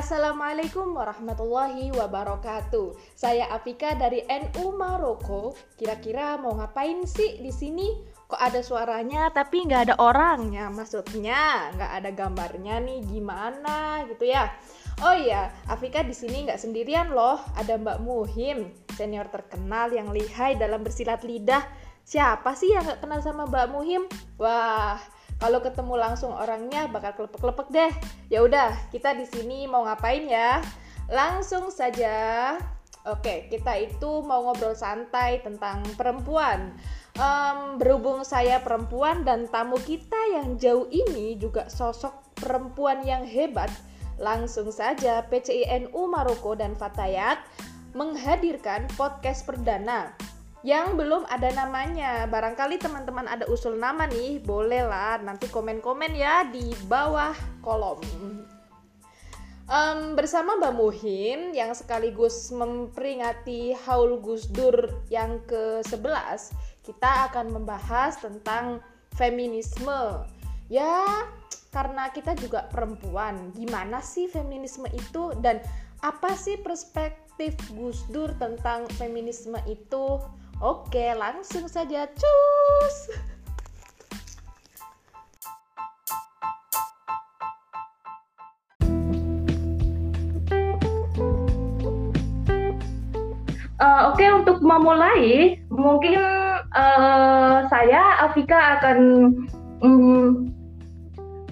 Assalamualaikum warahmatullahi wabarakatuh. Saya Afika dari NU Maroko. Kira-kira mau ngapain sih di sini? Kok ada suaranya tapi nggak ada orangnya? Maksudnya nggak ada gambarnya nih gimana gitu ya? Oh iya, Afika di sini nggak sendirian loh. Ada Mbak Muhim, senior terkenal yang lihai dalam bersilat lidah. Siapa sih yang nggak kenal sama Mbak Muhim? Wah, kalau ketemu langsung orangnya bakal kelepek-kelepek deh. Ya udah, kita di sini mau ngapain ya? Langsung saja. Oke, kita itu mau ngobrol santai tentang perempuan. Um, berhubung saya perempuan dan tamu kita yang jauh ini juga sosok perempuan yang hebat, langsung saja PCINU Maroko dan Fatayat menghadirkan podcast perdana yang belum ada namanya. Barangkali teman-teman ada usul nama nih, bolehlah nanti komen-komen ya di bawah kolom. Um, bersama Mbak Muhim yang sekaligus memperingati Haul Gus Dur yang ke-11, kita akan membahas tentang feminisme. Ya, karena kita juga perempuan, gimana sih feminisme itu dan apa sih perspektif Gus Dur tentang feminisme itu? Oke, langsung saja cus. Uh, Oke, okay, untuk memulai, mungkin uh, saya Afika akan um,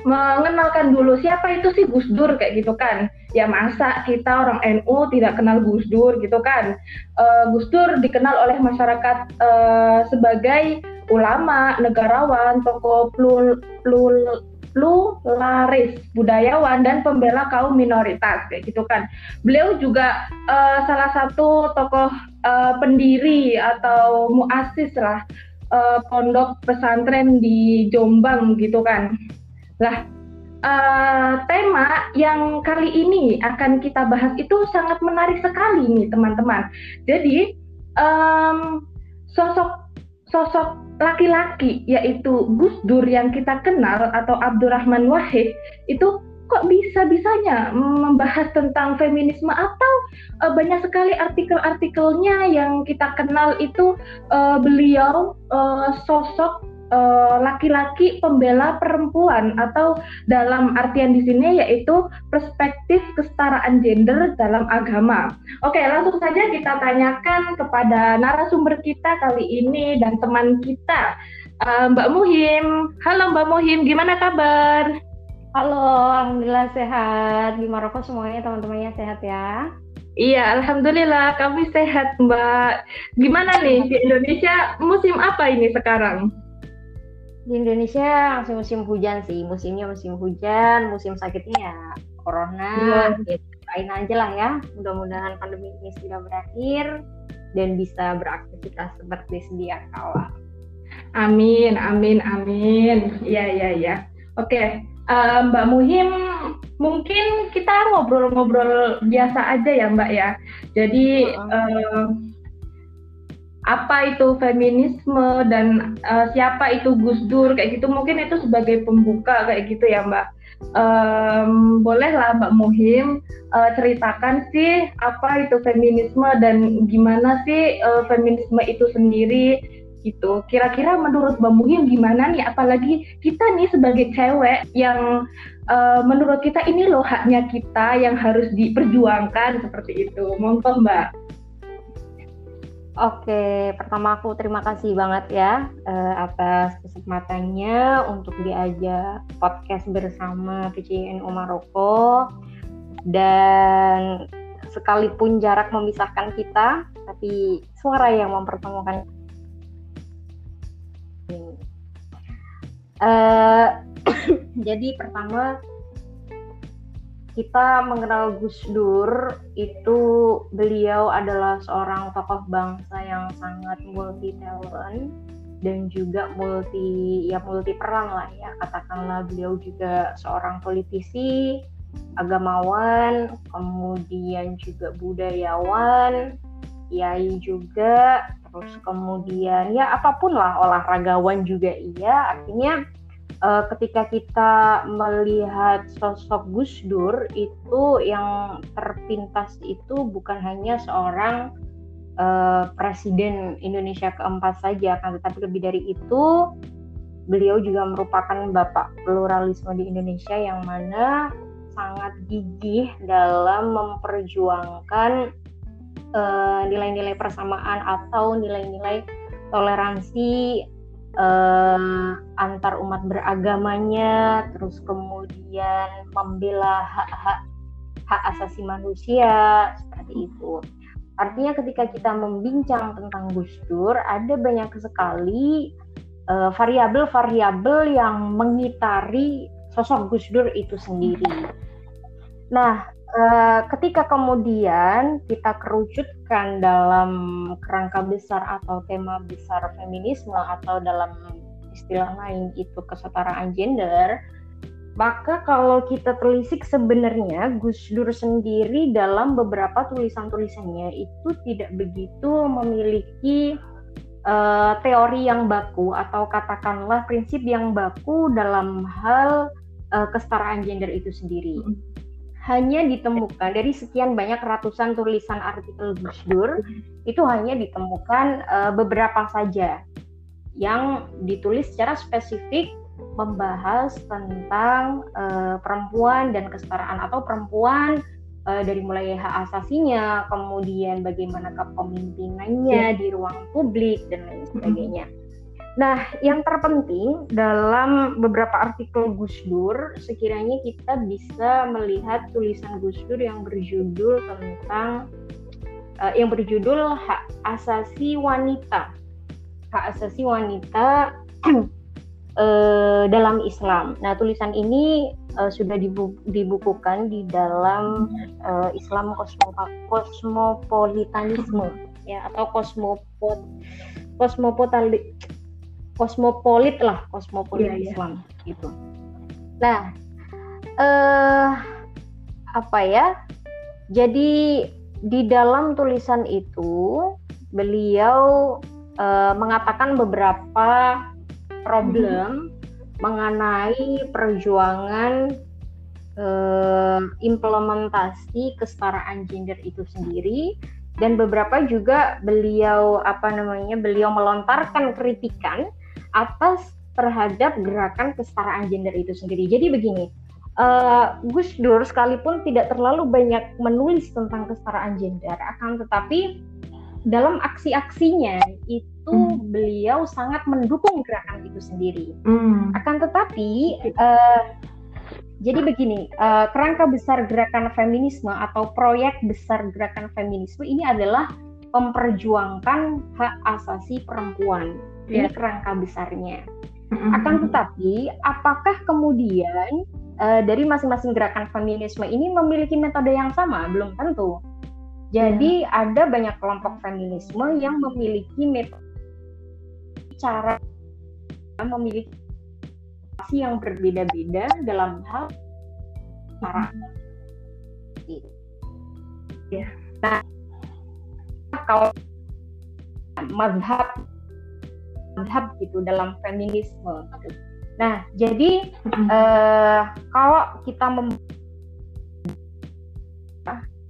mengenalkan dulu siapa itu sih Gus Dur kayak gitu kan ya masa kita orang NU tidak kenal Gus Dur gitu kan? Uh, Gus Dur dikenal oleh masyarakat uh, sebagai ulama negarawan tokoh plur, plur, pluralis budayawan dan pembela kaum minoritas kayak gitu kan. Beliau juga uh, salah satu tokoh uh, pendiri atau muasis lah uh, pondok pesantren di Jombang gitu kan. Lah uh, tema yang kali ini akan kita bahas itu sangat menarik sekali nih teman-teman. Jadi um, sosok sosok laki-laki yaitu Gus Dur yang kita kenal atau Abdurrahman Wahid itu kok bisa-bisanya membahas tentang feminisme atau uh, banyak sekali artikel-artikelnya yang kita kenal itu uh, beliau uh, sosok Eh, laki-laki uh, pembela perempuan atau dalam artian di sini yaitu perspektif kesetaraan gender dalam agama. Oke, langsung saja kita tanyakan kepada narasumber kita kali ini dan teman kita uh, Mbak Muhim. Halo Mbak Muhim, gimana kabar? Halo, alhamdulillah sehat. Di Maroko semuanya teman-temannya sehat ya. Iya, alhamdulillah kami sehat, Mbak. Gimana nih di Indonesia musim apa ini sekarang? Di Indonesia masih musim hujan sih musimnya musim hujan musim sakitnya ya corona ya. gitu aja lah ya. Mudah-mudahan pandemi ini sudah berakhir dan bisa beraktivitas seperti sedia kala. Amin amin amin. Ya ya ya oke uh, Mbak Muhim mungkin kita ngobrol-ngobrol biasa aja ya Mbak ya. Jadi uh -uh. Uh, apa itu feminisme dan uh, siapa itu Gus Dur kayak gitu mungkin itu sebagai pembuka kayak gitu ya Mbak. Um, bolehlah Mbak Muhim uh, ceritakan sih apa itu feminisme dan gimana sih uh, feminisme itu sendiri gitu. Kira-kira menurut Mbak Muhim gimana nih? Apalagi kita nih sebagai cewek yang uh, menurut kita ini loh haknya kita yang harus diperjuangkan seperti itu. Monggo Mbak. Oke, pertama aku terima kasih banget ya uh, atas kesempatannya untuk diajak podcast bersama PCNU Maroko dan sekalipun jarak memisahkan kita, tapi suara yang mempertemukan. Uh, jadi pertama kita mengenal Gus Dur itu beliau adalah seorang tokoh bangsa yang sangat multi talent dan juga multi ya multi peran lah ya. Katakanlah beliau juga seorang politisi agamawan kemudian juga budayawan kiai juga terus kemudian ya apa pun lah olahragawan juga iya. Artinya uh, ketika kita melihat sosok Gus Dur itu yang terpintas itu bukan hanya seorang uh, presiden Indonesia keempat saja kan tetapi lebih dari itu beliau juga merupakan bapak pluralisme di Indonesia yang mana sangat gigih dalam memperjuangkan eh, nilai-nilai uh, persamaan atau nilai-nilai toleransi uh, antar umat beragamanya, terus kemudian membela hak-hak hak asasi manusia seperti itu. Artinya ketika kita membincang tentang Gus Dur, ada banyak sekali variabel variabel-variabel yang mengitari sosok Gus Dur itu sendiri. Nah, uh, ketika kemudian kita kerucutkan dalam kerangka besar atau tema besar feminisme atau dalam istilah lain itu kesetaraan gender, maka kalau kita telisik sebenarnya Gus Dur sendiri dalam beberapa tulisan-tulisannya itu tidak begitu memiliki uh, teori yang baku atau katakanlah prinsip yang baku dalam hal uh, kesetaraan gender itu sendiri. Hmm hanya ditemukan dari sekian banyak ratusan tulisan artikel Gus Dur itu hanya ditemukan uh, beberapa saja yang ditulis secara spesifik membahas tentang uh, perempuan dan kesetaraan atau perempuan uh, dari mulai hak asasinya, kemudian bagaimana kepemimpinannya ya. di ruang publik dan lain sebagainya. Nah, yang terpenting dalam beberapa artikel Gus Dur, sekiranya kita bisa melihat tulisan Gus Dur yang berjudul tentang uh, yang berjudul hak asasi wanita, hak asasi wanita uh, dalam Islam. Nah, tulisan ini uh, sudah dibu dibukukan di dalam uh, Islam kosmopolitanisme ya atau kosmopot kosmopolitanisme kosmopolit lah kosmopolit yeah, iya. Islam yeah. gitu. Nah, eh apa ya? Jadi di dalam tulisan itu beliau eh, mengatakan beberapa problem hmm. mengenai perjuangan eh, implementasi kesetaraan gender itu sendiri dan beberapa juga beliau apa namanya beliau melontarkan kritikan atas terhadap gerakan kesetaraan gender itu sendiri. Jadi begini, uh, Gus Dur sekalipun tidak terlalu banyak menulis tentang kesetaraan gender, akan tetapi dalam aksi-aksinya itu hmm. beliau sangat mendukung gerakan itu sendiri. Hmm. Akan tetapi uh, jadi begini, uh, kerangka besar gerakan feminisme atau proyek besar gerakan feminisme ini adalah memperjuangkan hak asasi perempuan ini yeah. kerangka besarnya. Mm-hmm. Akan tetapi, apakah kemudian uh, dari masing-masing gerakan feminisme ini memiliki metode yang sama? Belum tentu. Jadi yeah. ada banyak kelompok feminisme yang memiliki metode cara memiliki yang berbeda-beda dalam hal cara. Ya. Nah, kalau mazhab mazhab gitu dalam feminisme. Nah, jadi uh, kalau kita mem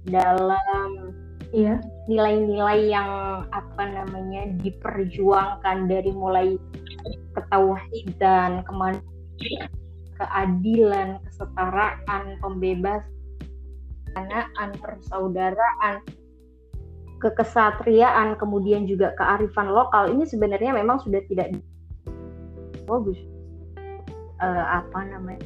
dalam ya nilai-nilai yang apa namanya diperjuangkan dari mulai ketauhidan, kemanusiaan, keadilan, kesetaraan, pembebasan, persaudaraan, kekesatriaan kemudian juga kearifan lokal ini sebenarnya memang sudah tidak bagus. Uh, apa namanya?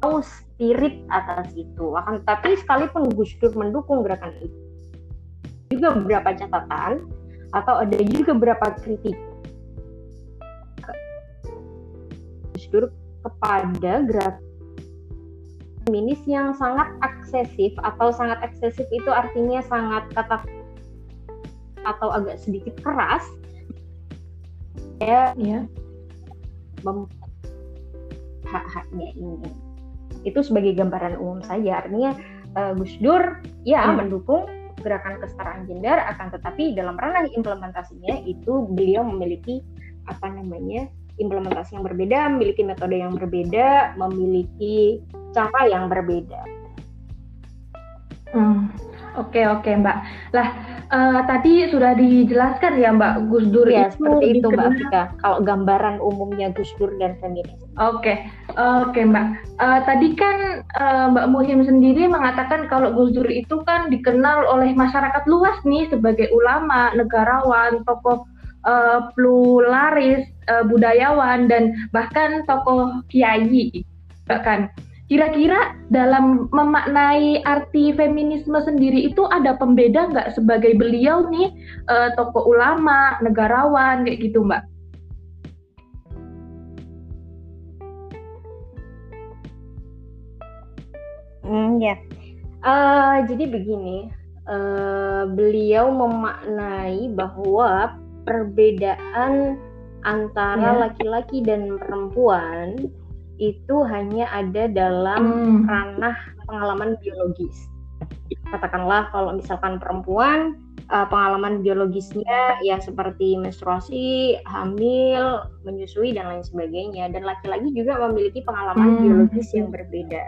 Oh spirit atas itu. Akan tapi sekalipun Gus Dur mendukung gerakan itu juga beberapa catatan atau ada juga beberapa kritik Gus Dur kepada gerakan feminis yang sangat aksesif atau sangat eksesif itu artinya sangat kata atau agak sedikit keras. Ya. Ya hak-haknya ini. Itu sebagai gambaran umum saja. Artinya uh, Gus Dur ya hmm. mendukung gerakan kesetaraan gender akan tetapi dalam ranah implementasinya itu beliau memiliki apa namanya implementasi yang berbeda, memiliki metode yang berbeda, memiliki cara yang berbeda. Hmm. Oke oke Mbak. Lah uh, tadi sudah dijelaskan ya Mbak Gus Dur ya, itu seperti itu Mbak Fika. Kalau gambaran umumnya Gus Dur dan feminis. Oke oke Mbak. Uh, tadi kan uh, Mbak Muhim sendiri mengatakan kalau Gus Dur itu kan dikenal oleh masyarakat luas nih sebagai ulama, negarawan, tokoh uh, pluralis, uh, budayawan dan bahkan tokoh kiai bahkan Kira-kira dalam memaknai arti feminisme sendiri itu ada pembeda nggak sebagai beliau nih uh, tokoh ulama, negarawan kayak gitu Mbak? Hmm, ya. Uh, jadi begini, uh, beliau memaknai bahwa perbedaan antara ya. laki-laki ya. dan perempuan itu hanya ada dalam hmm. ranah pengalaman biologis. Katakanlah kalau misalkan perempuan uh, pengalaman biologisnya ya seperti menstruasi, hamil, menyusui dan lain sebagainya dan laki-laki juga memiliki pengalaman hmm. biologis yang berbeda.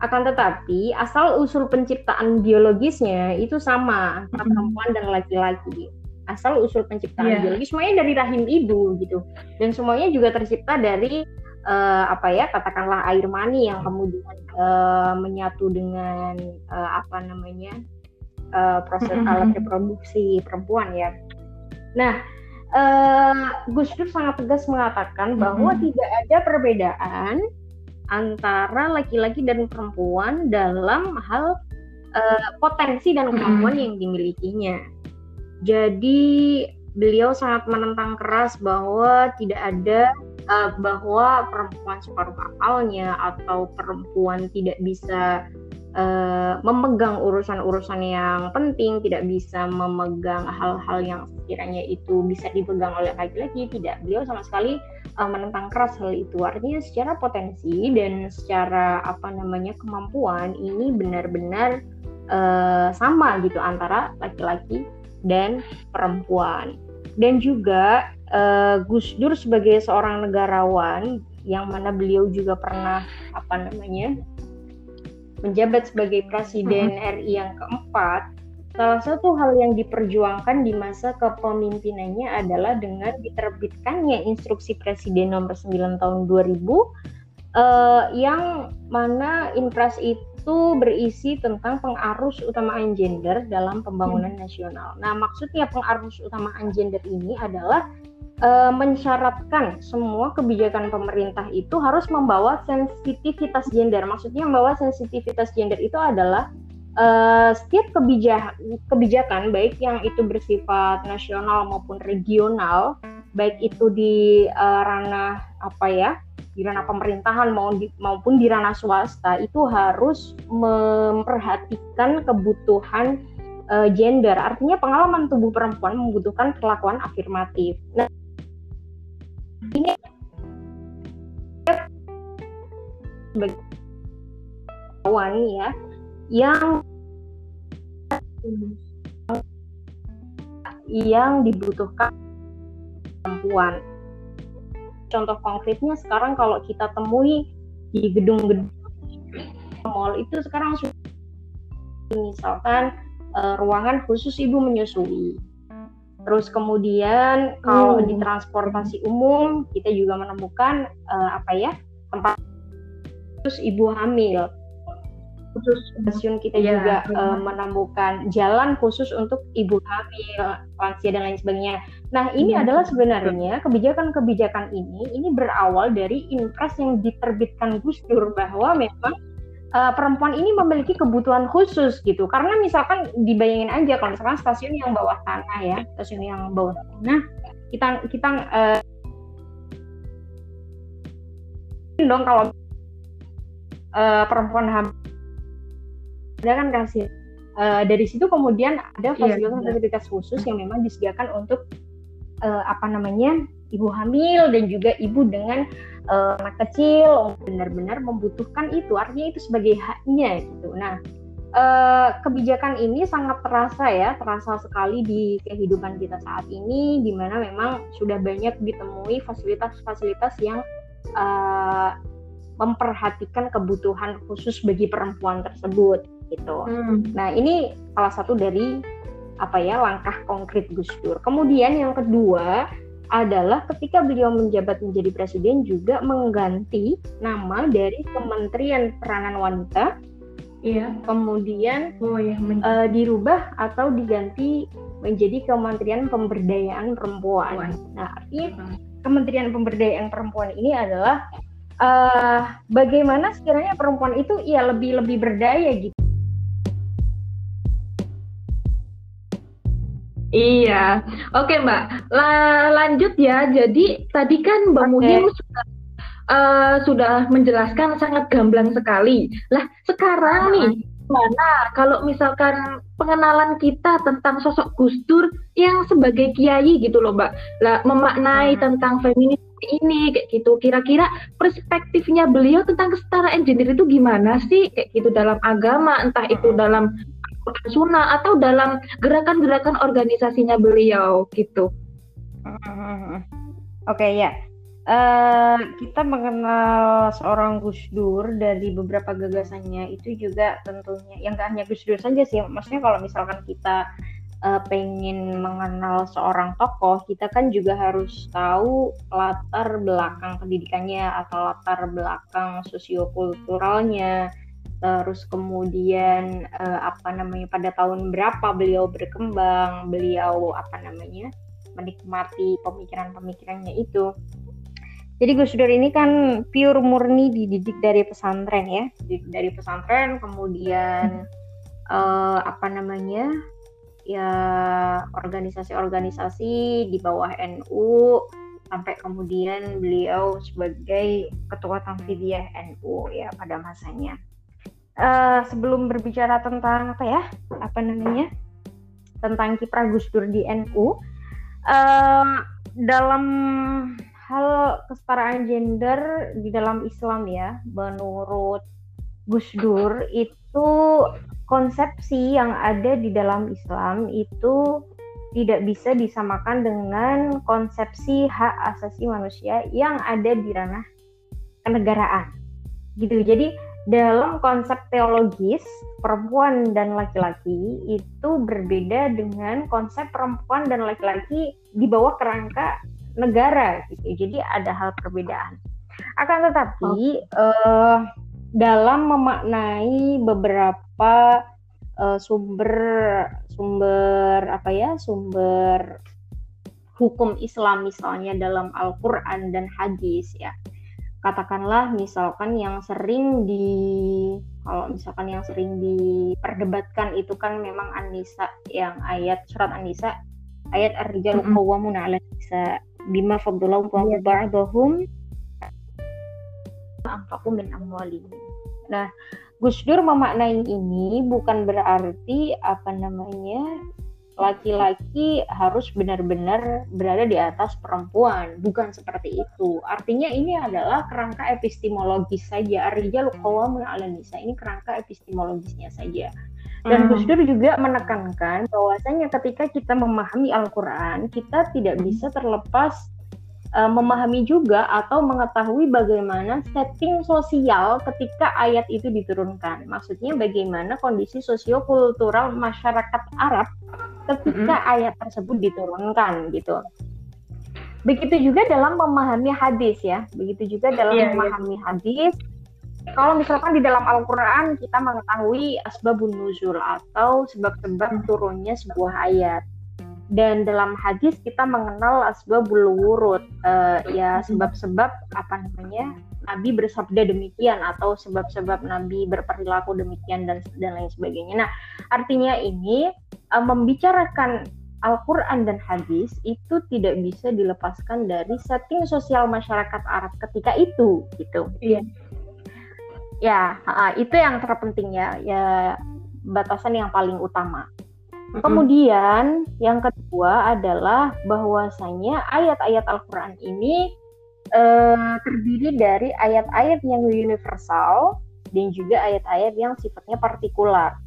Akan tetapi asal usul penciptaan biologisnya itu sama antara hmm. perempuan dan laki-laki asal usul penciptaan yeah. biologis semuanya dari rahim ibu gitu dan semuanya juga tercipta dari uh, apa ya katakanlah air mani yang kemudian uh, menyatu dengan uh, apa namanya uh, proses alat reproduksi perempuan ya. Nah, uh, Gus Dur sangat tegas mengatakan bahwa mm-hmm. tidak ada perbedaan antara laki-laki dan perempuan dalam hal uh, potensi dan kemampuan mm-hmm. yang dimilikinya. Jadi beliau sangat menentang keras bahwa tidak ada uh, bahwa perempuan separuh akalnya atau perempuan tidak bisa uh, memegang urusan-urusan yang penting, tidak bisa memegang hal-hal yang sekiranya itu bisa dipegang oleh laki-laki, tidak. Beliau sama sekali uh, menentang keras hal itu. Artinya secara potensi dan secara apa namanya kemampuan ini benar-benar uh, sama gitu antara laki-laki dan perempuan. Dan juga uh, Gus Dur sebagai seorang negarawan yang mana beliau juga pernah apa namanya menjabat sebagai presiden mm-hmm. RI yang keempat. Salah satu hal yang diperjuangkan di masa kepemimpinannya adalah dengan diterbitkannya instruksi presiden nomor 9 tahun 2000 uh, eh, yang mana impres itu itu berisi tentang pengarus utamaan gender dalam pembangunan hmm. nasional. Nah, maksudnya pengarus utamaan gender ini adalah e, mensyaratkan semua kebijakan pemerintah itu harus membawa sensitivitas gender. Maksudnya membawa sensitivitas gender itu adalah e, setiap kebijakan, kebijakan baik yang itu bersifat nasional maupun regional, baik itu di e, ranah apa ya di ranah pemerintahan maupun di ranah swasta itu harus memperhatikan kebutuhan uh, gender. Artinya pengalaman tubuh perempuan membutuhkan perlakuan afirmatif. Nah, ini kawan ya yang yang dibutuhkan perempuan contoh konkretnya sekarang kalau kita temui di gedung-gedung mall itu sekarang misalkan uh, ruangan khusus ibu menyusui. Terus kemudian kalau hmm. di transportasi umum kita juga menemukan uh, apa ya tempat khusus ibu hamil khusus stasiun kita ya, juga uh, menemukan jalan khusus untuk ibu hamil, lansia dan lain sebagainya. Nah, ini ya, adalah sebenarnya kebijakan-kebijakan ini ini berawal dari impres yang diterbitkan Gus Dur bahwa memang uh, perempuan ini memiliki kebutuhan khusus gitu. Karena misalkan dibayangin aja kalau misalkan stasiun yang bawah tanah ya, stasiun yang bawah tanah, kita kita uh, dong kalau uh, perempuan hamil ada kan kasih uh, dari situ kemudian ada iya, fasilitas-fasilitas khusus yang memang disediakan untuk uh, apa namanya ibu hamil dan juga ibu dengan uh, anak kecil benar-benar membutuhkan itu artinya itu sebagai haknya gitu nah uh, kebijakan ini sangat terasa ya, terasa sekali di kehidupan kita saat ini, di mana memang sudah banyak ditemui fasilitas-fasilitas yang uh, memperhatikan kebutuhan khusus bagi perempuan tersebut gitu. Hmm. Nah ini salah satu dari apa ya langkah konkret Gus Dur. Kemudian yang kedua adalah ketika beliau menjabat menjadi presiden juga mengganti nama dari Kementerian Peranan Wanita Iya. Kemudian oh, iya, uh, dirubah atau diganti menjadi Kementerian Pemberdayaan Perempuan. Nah, artinya Kementerian Pemberdayaan Perempuan ini adalah uh, bagaimana sekiranya perempuan itu ya lebih lebih berdaya gitu. Iya, oke Mbak. La lanjut ya. Jadi tadi kan Mbak okay. Muhim sudah uh, sudah menjelaskan sangat gamblang sekali. Lah, sekarang nih mana kalau misalkan pengenalan kita tentang sosok Gus Dur yang sebagai kiai gitu loh, Mbak. Lah, memaknai hmm. tentang feminis ini kayak gitu. Kira-kira perspektifnya beliau tentang kesetaraan gender itu gimana sih kayak gitu dalam agama, entah itu dalam sunnah atau dalam gerakan-gerakan organisasinya beliau gitu. Oke okay, ya, uh, kita mengenal seorang Gus Dur dari beberapa gagasannya itu juga tentunya yang gak hanya Gus Dur saja sih maksudnya kalau misalkan kita uh, pengen mengenal seorang tokoh kita kan juga harus tahu latar belakang pendidikannya atau latar belakang sosiokulturalnya terus kemudian uh, apa namanya pada tahun berapa beliau berkembang beliau apa namanya menikmati pemikiran-pemikirannya itu jadi Gus Dur ini kan pure murni dididik dari pesantren ya, dari pesantren kemudian uh, apa namanya ya organisasi-organisasi di bawah NU sampai kemudian beliau sebagai ketua Tanfidiyah NU ya pada masanya. Uh, sebelum berbicara tentang apa ya apa namanya tentang kiprah Gus Dur di NU uh, dalam hal kesetaraan gender di dalam Islam ya, menurut Gus Dur itu konsepsi yang ada di dalam Islam itu tidak bisa disamakan dengan konsepsi hak asasi manusia yang ada di ranah kenegaraan. Gitu. Jadi dalam konsep teologis perempuan dan laki-laki itu berbeda dengan konsep perempuan dan laki-laki di bawah kerangka negara gitu. Jadi ada hal perbedaan. Akan tetapi oh. uh, dalam memaknai beberapa uh, sumber sumber apa ya sumber hukum Islam misalnya dalam Al-Qur'an dan hadis ya. Katakanlah misalkan yang sering di kalau misalkan yang sering diperdebatkan itu kan memang An-Nisa yang ayat surat An-Nisa ayat ar-rijalu qawwamuna 'ala nisa bima faddalallahu yeah. ba'dahum anfaqu min amwalihim. Nah, Gus Dur memaknai ini bukan berarti apa namanya laki-laki harus benar-benar berada di atas perempuan, bukan seperti itu. Artinya ini adalah kerangka epistemologis saja. Arija qawamun 'ala nisa. Ini kerangka epistemologisnya saja. Dan hmm. Gus Dur juga menekankan bahwasanya ketika kita memahami Al-Quran, kita tidak hmm. bisa terlepas uh, memahami juga atau mengetahui bagaimana setting sosial ketika ayat itu diturunkan. Maksudnya bagaimana kondisi sosiokultural masyarakat Arab ketika hmm. ayat tersebut diturunkan gitu. Begitu juga dalam memahami hadis ya. Begitu juga dalam yeah, iya. memahami yeah. hadis kalau misalkan di dalam Al-Quran kita mengetahui asbabun nuzul atau sebab-sebab turunnya sebuah ayat dan dalam hadis kita mengenal asbabul wurud uh, ya sebab-sebab apa namanya Nabi bersabda demikian atau sebab-sebab Nabi berperilaku demikian dan dan lain sebagainya. Nah, artinya ini uh, membicarakan Al-Quran dan hadis itu tidak bisa dilepaskan dari setting sosial masyarakat Arab ketika itu gitu. Iya ya uh, itu yang terpenting ya ya batasan yang paling utama mm-hmm. kemudian yang kedua adalah bahwasanya ayat-ayat Al-Quran ini uh, terdiri dari ayat-ayat yang universal dan juga ayat-ayat yang sifatnya partikular.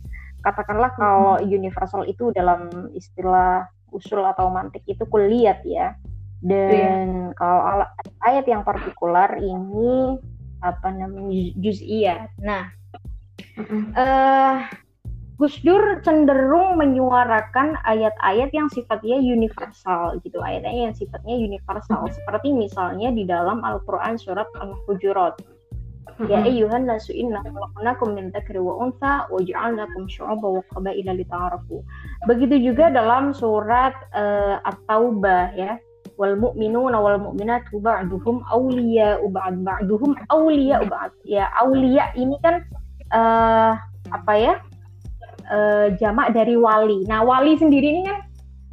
Katakanlah kalau universal itu dalam istilah usul atau mantik itu kuliat ya. Dan yeah. kalau ayat yang partikular ini apa namanya juz'iyah nah uh, Gus Dur cenderung menyuarakan ayat-ayat yang sifatnya universal gitu, ayat-ayat yang sifatnya universal seperti misalnya di dalam Al-Qur'an surat Al-Hujurat. Ya ayyuhan nasu inna khalaqnakum min dzakari wa untha wa ja'alnakum syu'uban wa qabaila lita'arafu. Begitu juga dalam surat uh, At-Taubah ya. Wal mu'minuna wal mu'minatu ba'duhum awliya'u ba'd ba'duhum awliya'u ba'd. Ya, awliya ini kan uh, apa ya? Uh, jamak dari wali. Nah, wali sendiri ini kan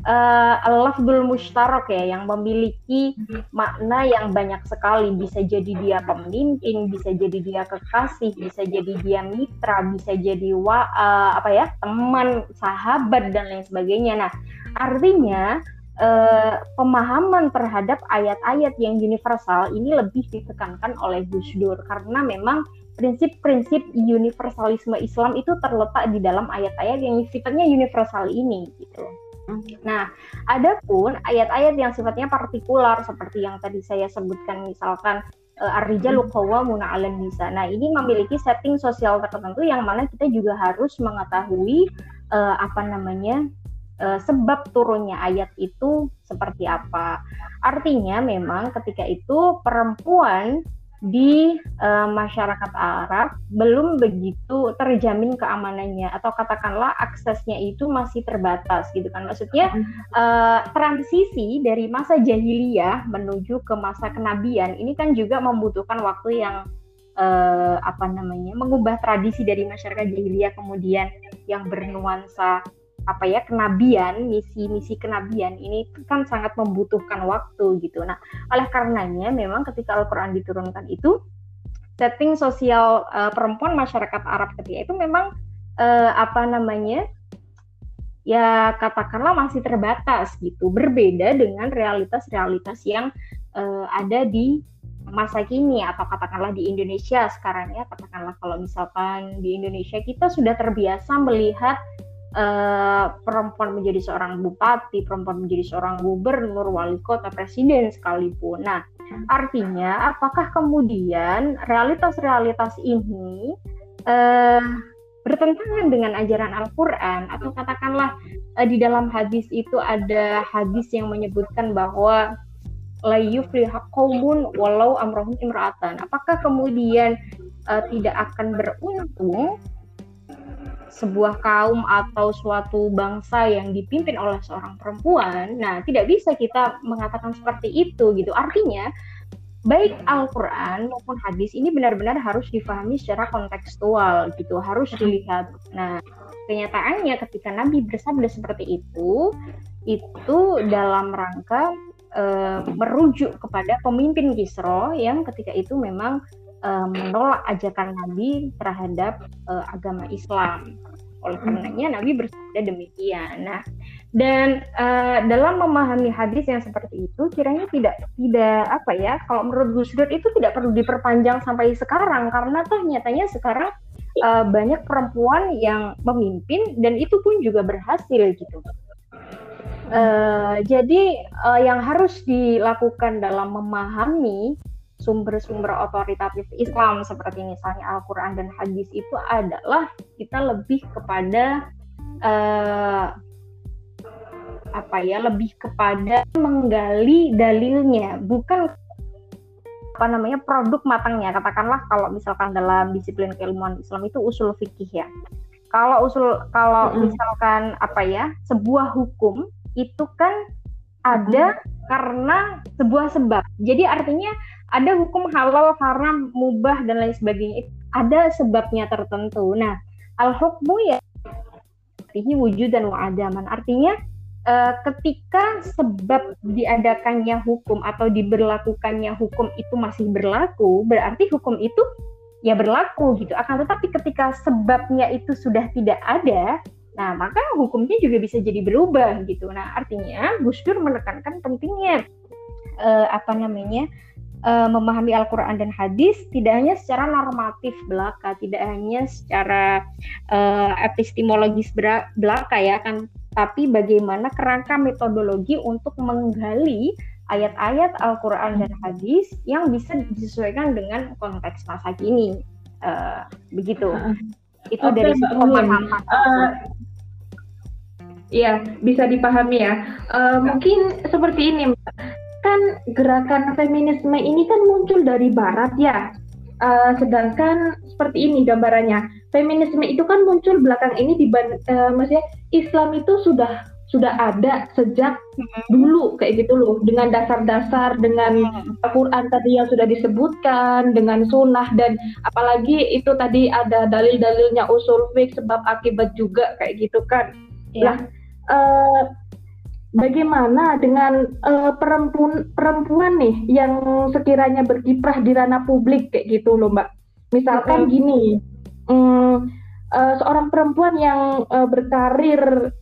uh, lafzul mustarok ya yang memiliki makna yang banyak sekali. Bisa jadi dia pemimpin bisa jadi dia kekasih bisa jadi dia mitra bisa jadi wa uh, apa ya teman sahabat dan lain sebagainya. Nah artinya uh, pemahaman terhadap ayat-ayat yang universal ini lebih ditekankan oleh Gus Dur karena memang prinsip-prinsip universalisme Islam itu terletak di dalam ayat-ayat yang sifatnya universal ini gitu. Nah, adapun ayat-ayat yang sifatnya partikular seperti yang tadi saya sebutkan misalkan uh, ar-rijalu qawwamuna 'alan nisa. Nah, ini memiliki setting sosial tertentu yang mana kita juga harus mengetahui uh, apa namanya uh, sebab turunnya ayat itu seperti apa. Artinya memang ketika itu perempuan di uh, masyarakat Arab belum begitu terjamin keamanannya atau katakanlah aksesnya itu masih terbatas gitu kan maksudnya uh, transisi dari masa jahiliyah menuju ke masa kenabian ini kan juga membutuhkan waktu yang uh, apa namanya mengubah tradisi dari masyarakat jahiliyah kemudian yang bernuansa apa ya kenabian misi-misi kenabian ini kan sangat membutuhkan waktu gitu. Nah oleh karenanya memang ketika Al-Quran diturunkan itu setting sosial uh, perempuan masyarakat Arab ketika itu memang uh, apa namanya ya katakanlah masih terbatas gitu. Berbeda dengan realitas-realitas yang uh, ada di masa kini atau katakanlah di Indonesia sekarang ya. Katakanlah kalau misalkan di Indonesia kita sudah terbiasa melihat uh, perempuan menjadi seorang bupati, perempuan menjadi seorang gubernur, wali kota, presiden sekalipun. Nah, artinya apakah kemudian realitas-realitas ini uh, bertentangan dengan ajaran Al-Quran atau katakanlah uh, di dalam hadis itu ada hadis yang menyebutkan bahwa la qaumun walau amrohum imra'atan. Apakah kemudian uh, tidak akan beruntung sebuah kaum atau suatu bangsa yang dipimpin oleh seorang perempuan, nah tidak bisa kita mengatakan seperti itu gitu. Artinya baik Al-Quran maupun hadis ini benar-benar harus difahami secara kontekstual gitu, harus dilihat. Nah, kenyataannya ketika Nabi bersabda seperti itu, itu dalam rangka e, merujuk kepada pemimpin Kisro yang ketika itu memang uh, menolak ajakan Nabi terhadap uh, agama Islam. Oleh hmm. karenanya Nabi bersabda demikian. Nah, dan uh, dalam memahami hadis yang seperti itu, kiranya tidak tidak apa ya? Kalau menurut Gus Dur itu tidak perlu diperpanjang sampai sekarang karena toh nyatanya sekarang uh, banyak perempuan yang memimpin dan itu pun juga berhasil gitu. Uh, jadi uh, yang harus dilakukan dalam memahami sumber-sumber otoritatif Islam seperti misalnya Al-Quran dan Hadis itu adalah kita lebih kepada uh, apa ya lebih kepada menggali dalilnya bukan apa namanya produk matangnya katakanlah kalau misalkan dalam disiplin keilmuan Islam itu usul fikih ya kalau usul kalau mm-hmm. misalkan apa ya sebuah hukum itu kan ada mm-hmm. karena sebuah sebab jadi artinya ada hukum halal, haram, mubah dan lain sebagainya. Ada sebabnya tertentu. Nah, al-hukmu ya ini wujud dan wa'adaman. Artinya uh, ketika sebab diadakannya hukum atau diberlakukannya hukum itu masih berlaku, berarti hukum itu ya berlaku gitu. Akan tetapi ketika sebabnya itu sudah tidak ada, nah maka hukumnya juga bisa jadi berubah gitu. Nah artinya Gus Dur menekankan pentingnya uh, apa namanya uh, memahami Al-Quran dan hadis tidak hanya secara normatif belaka, tidak hanya secara uh, epistemologis belaka ya kan, tapi bagaimana kerangka metodologi untuk menggali ayat-ayat Al-Quran dan hadis yang bisa disesuaikan dengan konteks masa kini. Uh, begitu. Itu okay, dari sisi pemahaman. Uh, Iya, bisa dipahami ya. Uh, mungkin seperti ini, Mbak kan gerakan feminisme ini kan muncul dari barat ya. Uh, sedangkan seperti ini gambarannya. Feminisme itu kan muncul belakang ini di uh, maksudnya Islam itu sudah sudah ada sejak dulu kayak gitu loh dengan dasar-dasar dengan Al-Quran tadi yang sudah disebutkan dengan sunnah dan apalagi itu tadi ada dalil-dalilnya usul fik sebab akibat juga kayak gitu kan. Ya. Nah, uh, bagaimana dengan uh, perempuan perempuan nih yang sekiranya berkiprah di ranah publik kayak gitu loh mbak? Misalkan mm-hmm. gini um, uh, seorang perempuan yang uh, berkarir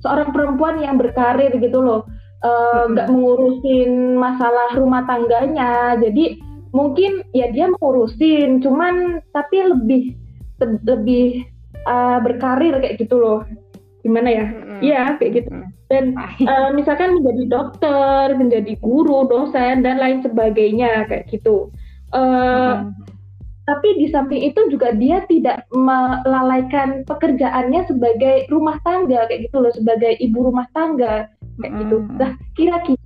seorang perempuan yang berkarir gitu loh nggak uh, mengurusin masalah rumah tangganya jadi mungkin ya dia mengurusin cuman tapi lebih lebih uh, berkarir kayak gitu loh. Gimana ya? Iya mm-hmm. kayak gitu dan uh, misalkan menjadi dokter menjadi guru dosen dan lain sebagainya kayak gitu. Uh, mm-hmm. tapi di samping itu juga dia tidak melalaikan pekerjaannya sebagai rumah tangga kayak gitu loh sebagai ibu rumah tangga kayak gitu. Nah kira-kira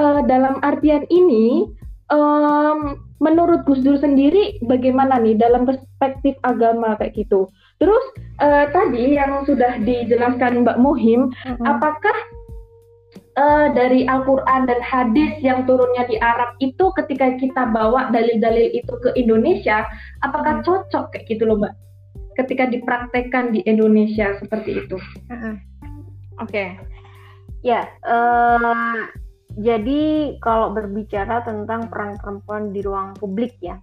uh, dalam artian ini um, menurut Gus Dur sendiri bagaimana nih dalam perspektif agama kayak gitu Terus uh, tadi yang sudah dijelaskan Mbak Muhim, mm-hmm. apakah uh, dari Al-Quran dan hadis yang turunnya di Arab itu ketika kita bawa dalil-dalil itu ke Indonesia, apakah cocok kayak gitu loh Mbak? Ketika dipraktekkan di Indonesia seperti itu. Mm-hmm. Oke, okay. ya. Uh, jadi kalau berbicara tentang peran perempuan di ruang publik ya,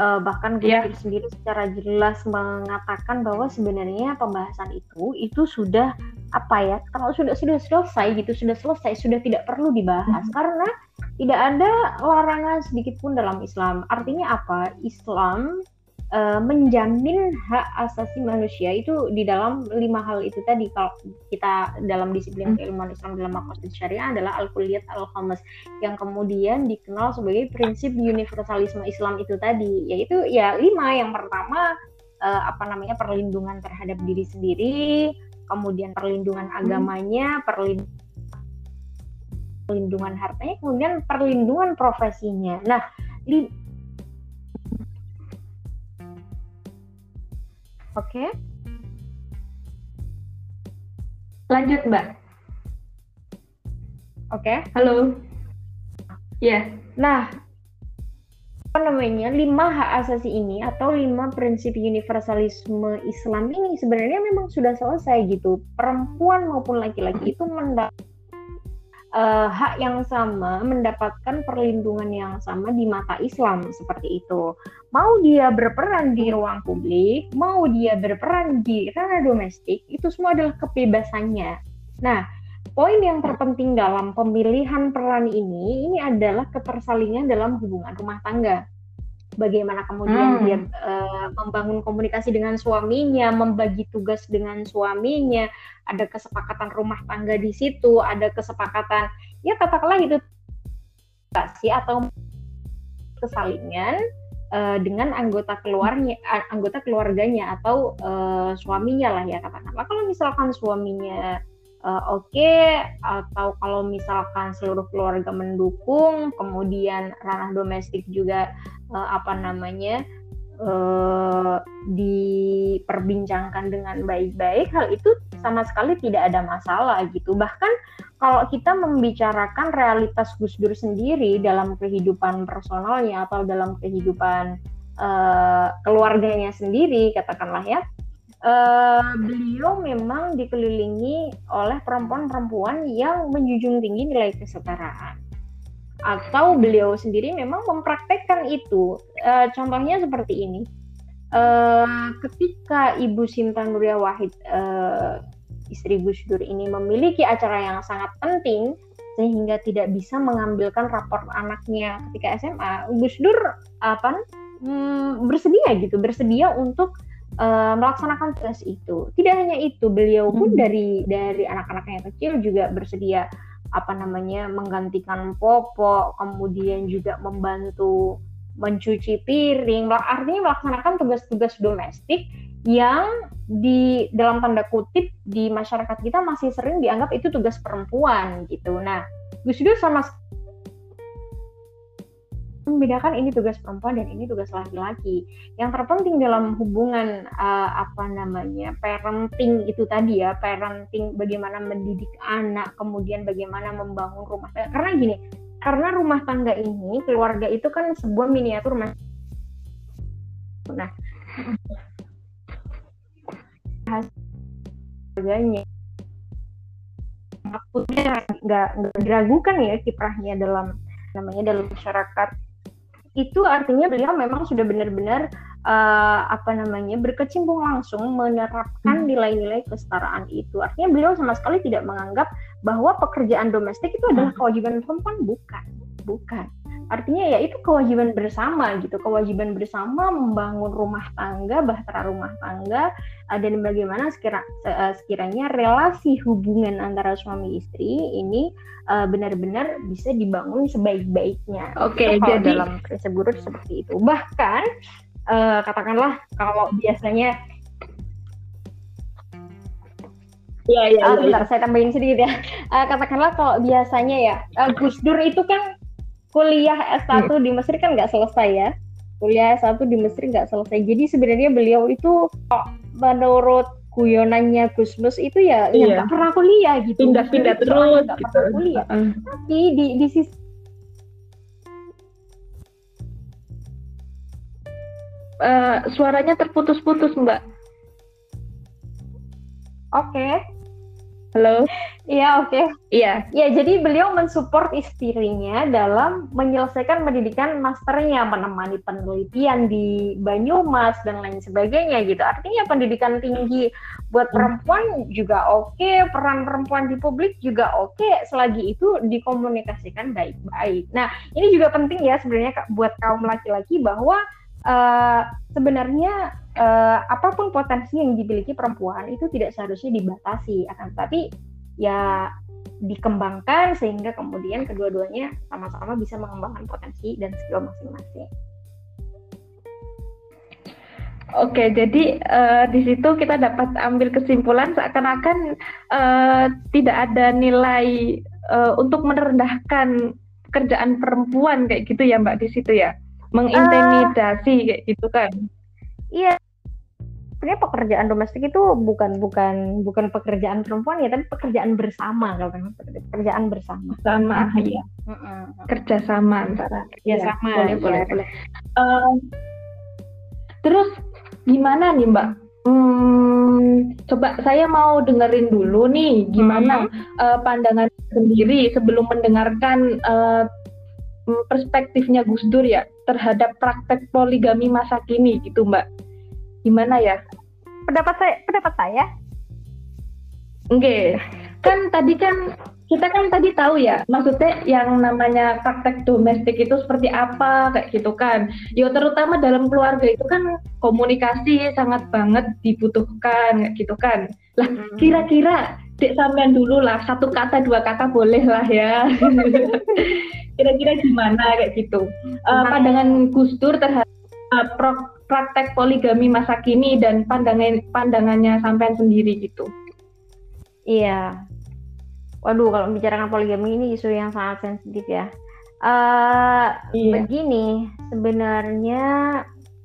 uh, bahkan Gus yeah. sendiri secara jelas mengatakan bahwa sebenarnya pembahasan itu itu sudah apa ya kalau sudah sudah selesai gitu sudah selesai sudah tidak perlu dibahas hmm. karena tidak ada larangan sedikit pun dalam Islam artinya apa Islam uh, menjamin hak asasi manusia itu di dalam lima hal itu tadi kalau kita dalam disiplin hmm. keilmuan Islam dalam makosid syariah adalah al kulliyat al khamas yang kemudian dikenal sebagai prinsip universalisme Islam itu tadi yaitu ya lima yang pertama uh, apa namanya perlindungan terhadap diri sendiri kemudian perlindungan hmm. agamanya perlindungan perlindungan hartanya kemudian perlindungan profesinya nah Oke. Okay. Lanjut, Mbak. Oke. Okay. Halo. Ya. Yeah. Nah, apa namanya lima hak asasi ini atau lima prinsip universalisme Islam ini sebenarnya memang sudah selesai gitu perempuan maupun laki-laki itu mendapat uh, hak yang sama, mendapatkan perlindungan yang sama di mata Islam seperti itu. Mau dia berperan di ruang publik, mau dia berperan di ranah domestik, itu semua adalah kebebasannya. Nah, poin yang terpenting dalam pemilihan peran ini ini adalah ketersalingan dalam hubungan rumah tangga bagaimana kemudian hmm. dia uh, membangun komunikasi dengan suaminya, membagi tugas dengan suaminya, ada kesepakatan rumah tangga di situ, ada kesepakatan ya katakanlah itu kasih atau kesalingan uh, dengan anggota keluarnya anggota keluarganya atau uh, suaminya lah ya katakanlah. Kalau misalkan suaminya uh, oke okay, atau kalau misalkan seluruh keluarga mendukung kemudian ranah domestik juga uh, apa namanya uh, diperbincangkan dengan baik-baik hal itu sama sekali tidak ada masalah gitu. Bahkan kalau kita membicarakan realitas Gus Dur sendiri dalam kehidupan personalnya atau dalam kehidupan uh, keluarganya sendiri katakanlah ya uh, beliau memang dikelilingi oleh perempuan-perempuan yang menjunjung tinggi nilai kesetaraan atau beliau sendiri memang mempraktekkan itu. Uh, contohnya seperti ini. Uh, ketika Ibu Sinta Nuria Wahid uh, istri Gus Dur ini memiliki acara yang sangat penting sehingga tidak bisa mengambilkan rapor anaknya ketika SMA, Gus Dur apa hmm, bersedia gitu, bersedia untuk uh, melaksanakan tugas itu. Tidak hanya itu, beliau pun hmm. dari dari anak-anaknya kecil juga bersedia apa namanya menggantikan popok, kemudian juga membantu mencuci piring, artinya melaksanakan tugas-tugas domestik yang di dalam tanda kutip di masyarakat kita masih sering dianggap itu tugas perempuan gitu. Nah, Gus Dur sama membedakan ini tugas perempuan dan ini tugas laki-laki. Yang terpenting dalam hubungan uh, apa namanya parenting itu tadi ya, parenting bagaimana mendidik anak, kemudian bagaimana membangun rumah tangga. Karena gini, karena rumah tangga ini, keluarga itu kan sebuah miniatur mas. Nah, harganya takutnya nggak diragukan ya kiprahnya dalam namanya dalam masyarakat itu artinya beliau memang sudah benar-benar uh, apa namanya berkecimpung langsung menerapkan hmm. nilai-nilai kesetaraan itu artinya beliau sama sekali tidak menganggap bahwa pekerjaan domestik itu adalah hmm. kewajiban perempuan bukan bukan artinya ya itu kewajiban bersama gitu kewajiban bersama membangun rumah tangga bahtera rumah tangga uh, dan bagaimana sekira, uh, sekiranya relasi hubungan antara suami istri ini uh, benar-benar bisa dibangun sebaik-baiknya oke okay, jadi dalam prinsip guru seperti itu bahkan katakanlah kalau biasanya Ya, ya, uh, bentar, ya. saya tambahin sedikit ya. Uh, katakanlah kalau biasanya ya, uh, Gus Dur itu kan kuliah S1 hmm. di Mesir kan nggak selesai ya kuliah S1 di Mesir nggak selesai jadi sebenarnya beliau itu kok menurut guyonannya Gusmus itu ya iya. nggak pernah kuliah gitu pindah-pindah terus nggak gitu. pernah kuliah uh. tapi di di sisi uh, suaranya terputus-putus mbak oke okay. Halo. Iya, oke. Okay. Iya. Ya, jadi beliau mensupport istrinya dalam menyelesaikan pendidikan masternya, menemani penelitian di Banyumas dan lain sebagainya gitu. Artinya pendidikan tinggi buat hmm. perempuan juga oke, okay, peran perempuan di publik juga oke, okay, selagi itu dikomunikasikan baik-baik. Nah, ini juga penting ya sebenarnya buat kaum laki-laki bahwa uh, sebenarnya uh, apa pun potensi yang dimiliki perempuan itu tidak seharusnya dibatasi akan tetapi ya dikembangkan sehingga kemudian kedua-duanya sama-sama bisa mengembangkan potensi dan skill masing-masing. Oke, jadi uh, di situ kita dapat ambil kesimpulan seakan-akan uh, tidak ada nilai uh, untuk merendahkan pekerjaan perempuan kayak gitu ya Mbak di situ ya, mengintimidasi uh, kayak gitu kan? Iya, sebenarnya pekerjaan domestik itu bukan bukan bukan pekerjaan perempuan ya, tapi pekerjaan bersama kalau pekerjaan bersama. Sama, ya. Kerja sama antara. Ya, ya sama. Boleh, ya, boleh, boleh. Uh, terus gimana nih Mbak? Hmm, coba saya mau dengerin dulu nih gimana hmm. uh, pandangan sendiri sebelum mendengarkan uh, perspektifnya Gus Dur ya terhadap praktek poligami masa kini gitu Mbak gimana ya pendapat saya pendapat saya Oke, okay. kan tadi kan kita kan tadi tahu ya, maksudnya yang namanya praktek domestik itu seperti apa kayak gitu kan. Ya terutama dalam keluarga itu kan komunikasi sangat banget dibutuhkan kayak gitu kan. Lah hmm. kira-kira dek sampean dulu lah satu kata dua kata boleh lah ya. kira-kira gimana kayak gitu. Uh, pandangan Gus Dur terhadap uh, praktek poligami masa kini dan pandangan pandangannya sampean sendiri gitu. Iya. Waduh, kalau membicarakan poligami ini isu yang sangat sensitif ya. Uh, iya. Begini, sebenarnya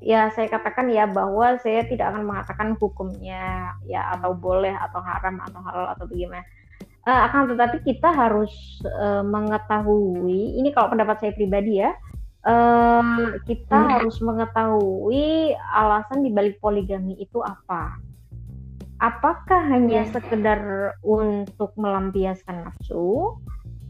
ya saya katakan ya bahwa saya tidak akan mengatakan hukumnya ya atau boleh atau haram atau halal atau bagaimana. Uh, akan tetapi kita harus uh, mengetahui ini kalau pendapat saya pribadi ya uh, kita hmm. harus mengetahui alasan dibalik poligami itu apa. Apakah hanya ya. sekedar untuk melampiaskan nafsu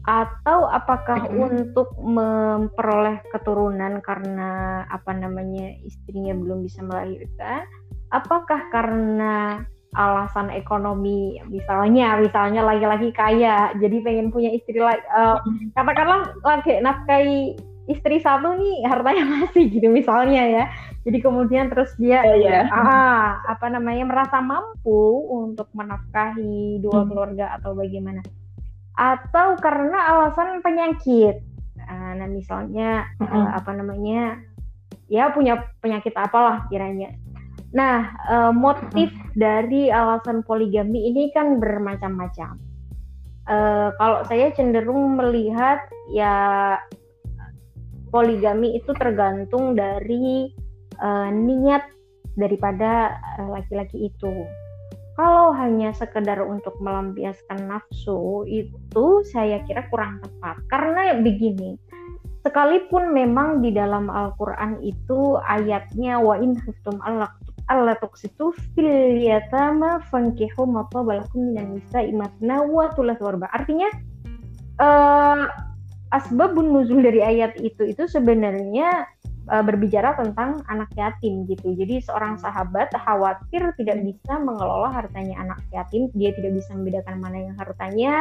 atau apakah hmm. untuk memperoleh keturunan karena apa namanya istrinya belum bisa melahirkan? Apakah karena alasan ekonomi misalnya misalnya laki-laki kaya jadi pengen punya istri lagi uh, katakanlah lagi nafkahi istri satu nih hartanya masih gitu misalnya ya jadi kemudian terus dia yeah, yeah. ah apa namanya merasa mampu untuk menafkahi dua keluarga atau bagaimana atau karena alasan penyakit nah misalnya hmm. uh, apa namanya ya punya penyakit apalah kiranya Nah, uh, motif dari alasan poligami ini kan bermacam-macam. Uh, kalau saya cenderung melihat ya poligami itu tergantung dari uh, niat daripada laki-laki itu. Kalau hanya sekedar untuk melampiaskan nafsu itu saya kira kurang tepat karena begini. Sekalipun memang di dalam Al-Qur'an itu ayatnya wa in khiftum alla tuqsitu fil yatama fankihu ma minan nisa'i matna wa thulatha warba. Artinya uh, asbabun nuzul dari ayat itu itu sebenarnya uh, berbicara tentang anak yatim gitu. Jadi seorang sahabat khawatir tidak bisa mengelola hartanya anak yatim, dia tidak bisa membedakan mana yang hartanya,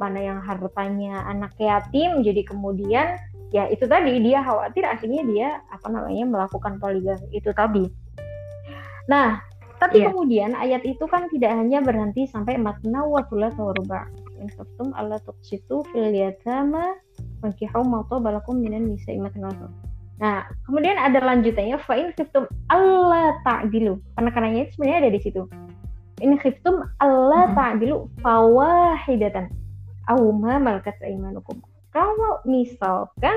mana yang hartanya anak yatim. Jadi kemudian ya itu tadi dia khawatir akhirnya dia apa namanya melakukan poligami itu tadi. Nah, tapi yeah. kemudian ayat itu kan tidak hanya berhenti sampai matna wa thulatha wa ruba. In khiftum alla tuqsitu fil yatama fankihu ma balakum minan nisa'i matna Nah, kemudian ada lanjutannya fa in khiftum alla ta'dilu. Penekanannya itu sebenarnya ada di situ. In khiftum alla hmm. ta'dilu fawahidatan aw ma malakat aymanukum. Kalau misalkan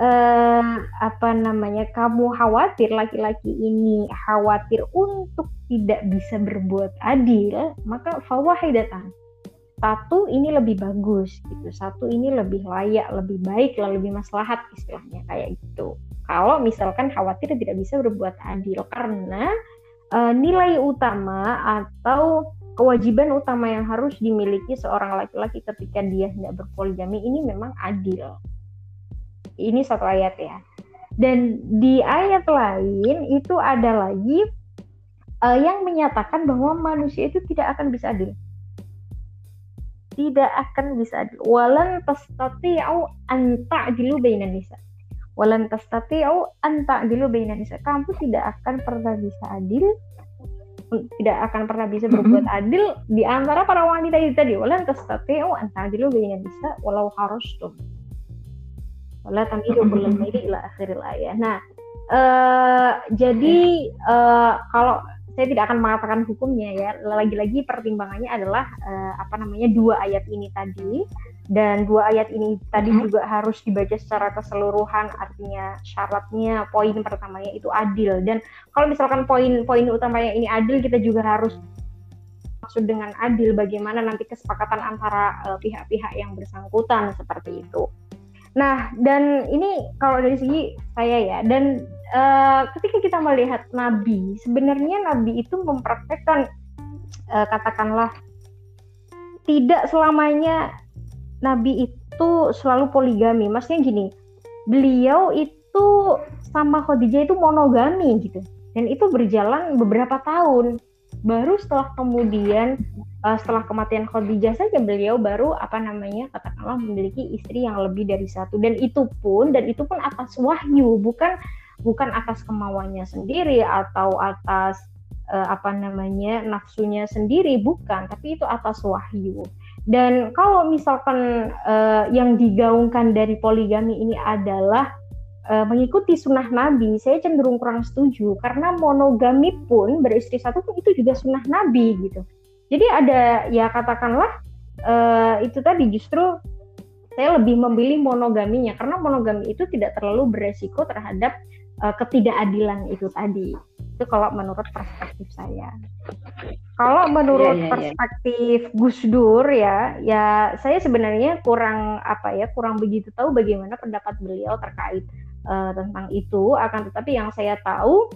eh, apa namanya kamu khawatir laki-laki ini khawatir untuk tidak bisa berbuat adil maka fawahidatan satu ini lebih bagus gitu satu ini lebih layak lebih baik lah lebih maslahat istilahnya kayak gitu kalau misalkan khawatir tidak bisa berbuat adil karena uh, nilai utama atau kewajiban utama yang harus dimiliki seorang laki-laki ketika dia tidak berpoligami ini memang adil ini satu ayat ya. Dan di ayat lain itu ada lagi uh, yang menyatakan bahwa manusia itu tidak akan bisa adil. Tidak akan bisa adil. Walan tastati'u an ta'dilu bainan nisa. Walan tastati'u an ta'dilu bainan nisa. Kamu tidak akan pernah bisa adil tidak akan pernah bisa berbuat adil di antara para wanita itu tadi. Walan tastati'u an ta'dilu bainan nisa walau harustum wala tamilu kullal ila akhiril ayat. Nah, uh, jadi uh, kalau saya tidak akan mengatakan hukumnya ya. Lagi-lagi pertimbangannya adalah uh, apa namanya dua ayat ini tadi dan dua ayat ini tadi uh-huh. juga harus dibaca secara keseluruhan artinya syaratnya poin pertamanya itu adil dan kalau misalkan poin-poin utamanya ini adil kita juga harus maksud dengan adil bagaimana nanti kesepakatan antara pihak-pihak uh, yang bersangkutan seperti itu. Nah, dan ini kalau dari segi saya ya, dan uh, ketika kita melihat Nabi, sebenarnya Nabi itu mempraktekkan uh, katakanlah tidak selamanya Nabi itu selalu poligami. Maksudnya gini, beliau itu sama Khadijah itu monogami gitu, dan itu berjalan beberapa tahun. Baru setelah kemudian uh, setelah kematian Khadijah saja beliau baru apa namanya katakanlah memiliki istri yang lebih dari satu. Dan itu pun dan itu pun atas wahyu bukan bukan atas kemauannya sendiri atau atas uh, apa namanya nafsunya sendiri bukan tapi itu atas wahyu. Dan kalau misalkan uh, yang digaungkan dari poligami ini adalah uh, mengikuti sunnah Nabi, saya cenderung kurang setuju. Karena monogami pun beristri satu pun itu juga sunnah Nabi gitu. Jadi ada ya katakanlah uh, itu tadi justru saya lebih memilih monogaminya karena monogami itu tidak terlalu beresiko terhadap uh, ketidakadilan itu tadi. Itu kalau menurut perspektif saya. Kalau menurut yeah, yeah, perspektif yeah. Gus Dur ya, ya saya sebenarnya kurang apa ya, kurang begitu tahu bagaimana pendapat beliau terkait uh, tentang itu. Akan tetapi yang saya tahu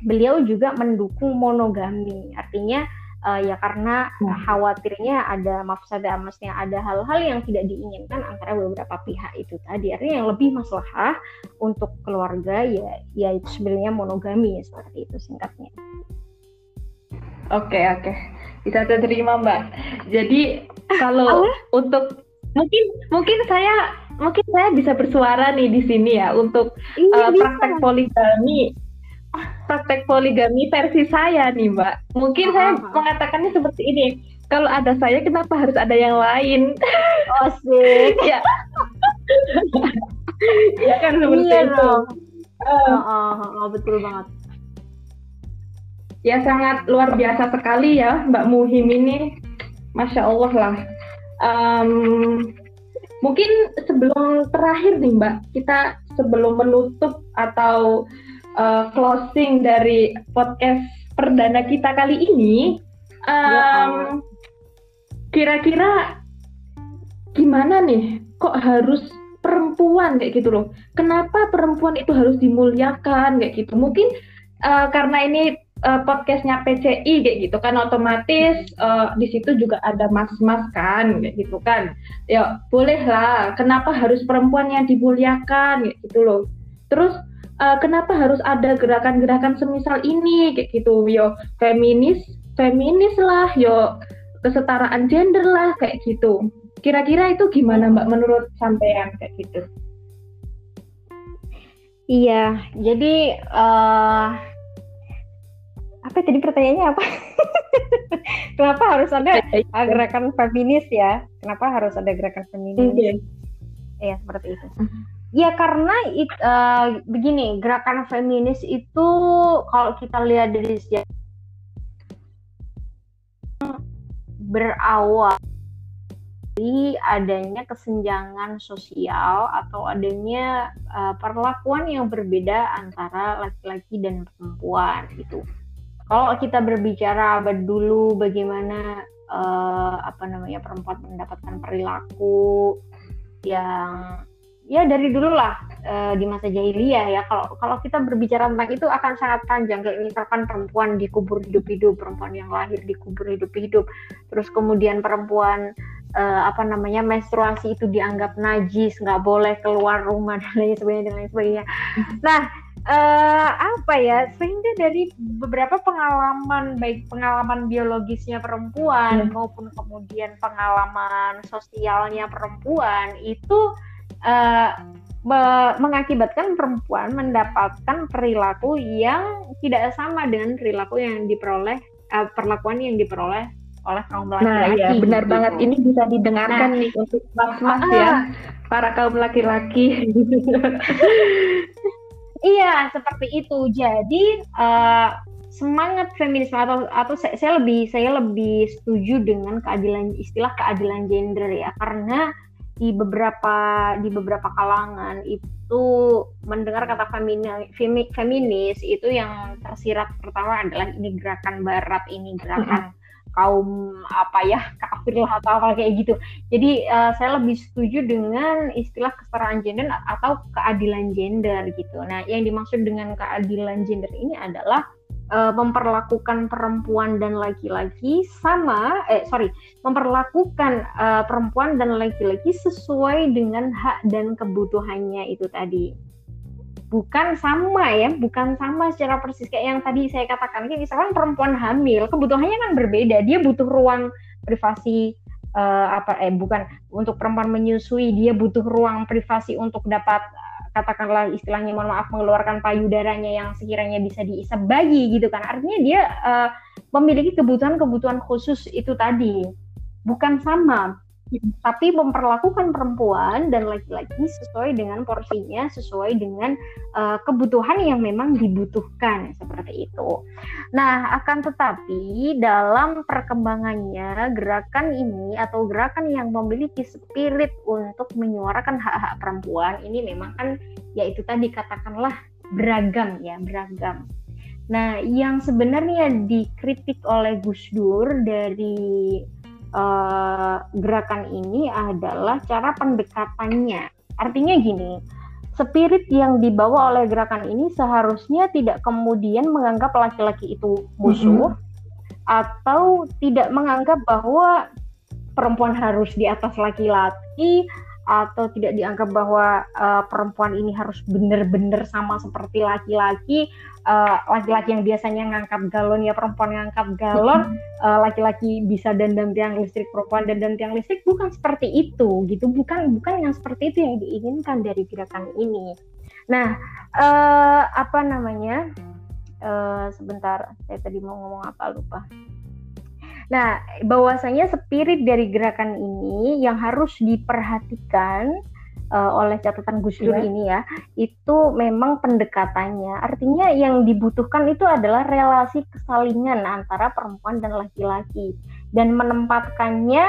beliau juga mendukung monogami. Artinya uh, ya karena hmm. khawatirnya ada mafsadah maksudnya ada hal-hal yang tidak diinginkan antara beberapa pihak itu tadi. Artinya yang lebih masalah untuk keluarga ya ya itu sebenarnya monogami ya seperti itu singkatnya. Oke okay, oke. Okay. bisa terima mbak. Jadi kalau untuk mungkin mungkin saya mungkin saya bisa bersuara nih di sini ya untuk iya, uh, praktek poligami praktek poligami versi saya nih mbak. Mungkin saya mengatakannya seperti ini. Kalau ada saya kenapa harus ada yang lain? Oh sih. Ya. Ya kan seperti iya itu. dong. Uh, oh, oh, oh, betul banget. Ya sangat luar biasa sekali ya Mbak Muhim ini, masya Allah lah. Um, mungkin sebelum terakhir nih Mbak, kita sebelum menutup atau uh, closing dari podcast perdana kita kali ini, um, kira-kira gimana nih? Kok harus perempuan kayak gitu loh? Kenapa perempuan itu harus dimuliakan kayak gitu? Mungkin uh, karena ini uh, podcastnya PCI kayak gitu kan otomatis uh, di situ juga ada mas-mas kan kayak gitu kan ya boleh lah kenapa harus perempuan yang dimuliakan kayak gitu loh terus uh, kenapa harus ada gerakan-gerakan semisal ini kayak gitu yo feminis feminis lah yo kesetaraan gender lah kayak gitu kira-kira itu gimana mbak menurut sampean kayak gitu iya jadi uh apa tadi pertanyaannya apa? Kenapa harus ada gerakan feminis ya? Kenapa harus ada gerakan feminis? Iya, ya, seperti itu. Ya karena it, uh, begini, gerakan feminis itu kalau kita lihat dari sejarah berawal dari adanya kesenjangan sosial atau adanya uh, perlakuan yang berbeda antara laki-laki dan perempuan gitu. Kalau kita berbicara abad dulu bagaimana uh, apa namanya perempuan mendapatkan perilaku yang ya dari dulu lah uh, di masa jahiliyah ya. Kalau kalau kita berbicara tentang itu akan sangat panjang kayak misalkan perempuan dikubur hidup-hidup perempuan yang lahir dikubur hidup-hidup. Terus kemudian perempuan uh, apa namanya menstruasi itu dianggap najis nggak boleh keluar rumah dan lain sebagainya dan lain sebagainya. Nah uh, apa ya sehingga dari beberapa pengalaman baik pengalaman biologisnya perempuan hmm. maupun kemudian pengalaman sosialnya perempuan itu uh, mengakibatkan perempuan mendapatkan perilaku yang tidak sama dengan perilaku yang diperoleh uh, perlakuan yang diperoleh oleh kaum laki-laki. Nah, iya, benar gitu. banget. Ini bisa didengarkan nah, nih untuk mas-mas uh, ya, para kaum laki-laki. Iya, seperti itu. Jadi uh, semangat feminisme atau atau saya, saya lebih saya lebih setuju dengan keadilan istilah keadilan gender ya karena di beberapa di beberapa kalangan itu mendengar kata feminis, feminis itu yang tersirat pertama adalah ini gerakan barat ini gerakan kaum apa ya kafir lah atau apa kayak gitu. Jadi uh, saya lebih setuju dengan istilah kesetaraan gender atau keadilan gender gitu. Nah, yang dimaksud dengan keadilan gender ini adalah uh, memperlakukan perempuan dan laki-laki sama eh sorry memperlakukan uh, perempuan dan laki-laki sesuai dengan hak dan kebutuhannya itu tadi bukan sama ya, bukan sama secara persis kayak yang tadi saya katakan. Kayak misalkan perempuan hamil, kebutuhannya kan berbeda. Dia butuh ruang privasi uh, apa eh bukan untuk perempuan menyusui, dia butuh ruang privasi untuk dapat katakanlah istilahnya mohon maaf mengeluarkan payudaranya yang sekiranya bisa diisap bayi gitu kan. Artinya dia uh, memiliki kebutuhan-kebutuhan khusus itu tadi. Bukan sama tapi memperlakukan perempuan dan laki-laki sesuai dengan porsinya, sesuai dengan uh, kebutuhan yang memang dibutuhkan seperti itu. Nah, akan tetapi dalam perkembangannya gerakan ini atau gerakan yang memiliki spirit untuk menyuarakan hak-hak perempuan ini memang kan yaitu tadi katakanlah beragam ya, beragam. Nah, yang sebenarnya dikritik oleh Gus Dur dari uh, gerakan ini adalah cara pendekatannya. Artinya gini, spirit yang dibawa oleh gerakan ini seharusnya tidak kemudian menganggap laki-laki itu musuh mm -hmm. atau tidak menganggap bahwa perempuan harus di atas laki-laki atau tidak dianggap bahwa uh, perempuan ini harus benar-benar sama seperti laki-laki uh, laki-laki yang biasanya ngangkat galon ya perempuan ngangkat galon uh, laki-laki bisa dandang tiang listrik perempuan dandang tiang listrik bukan seperti itu gitu. Bukan bukan yang seperti itu yang diinginkan dari gerakan ini. Nah uh, apa namanya? Uh, sebentar saya tadi mau ngomong apa lupa Nah, bahwasanya spirit dari gerakan ini yang harus diperhatikan uh, oleh catatan Gus Dur yeah. ini ya, itu memang pendekatannya. Artinya yang dibutuhkan itu adalah relasi kesalingan antara perempuan dan laki-laki dan menempatkannya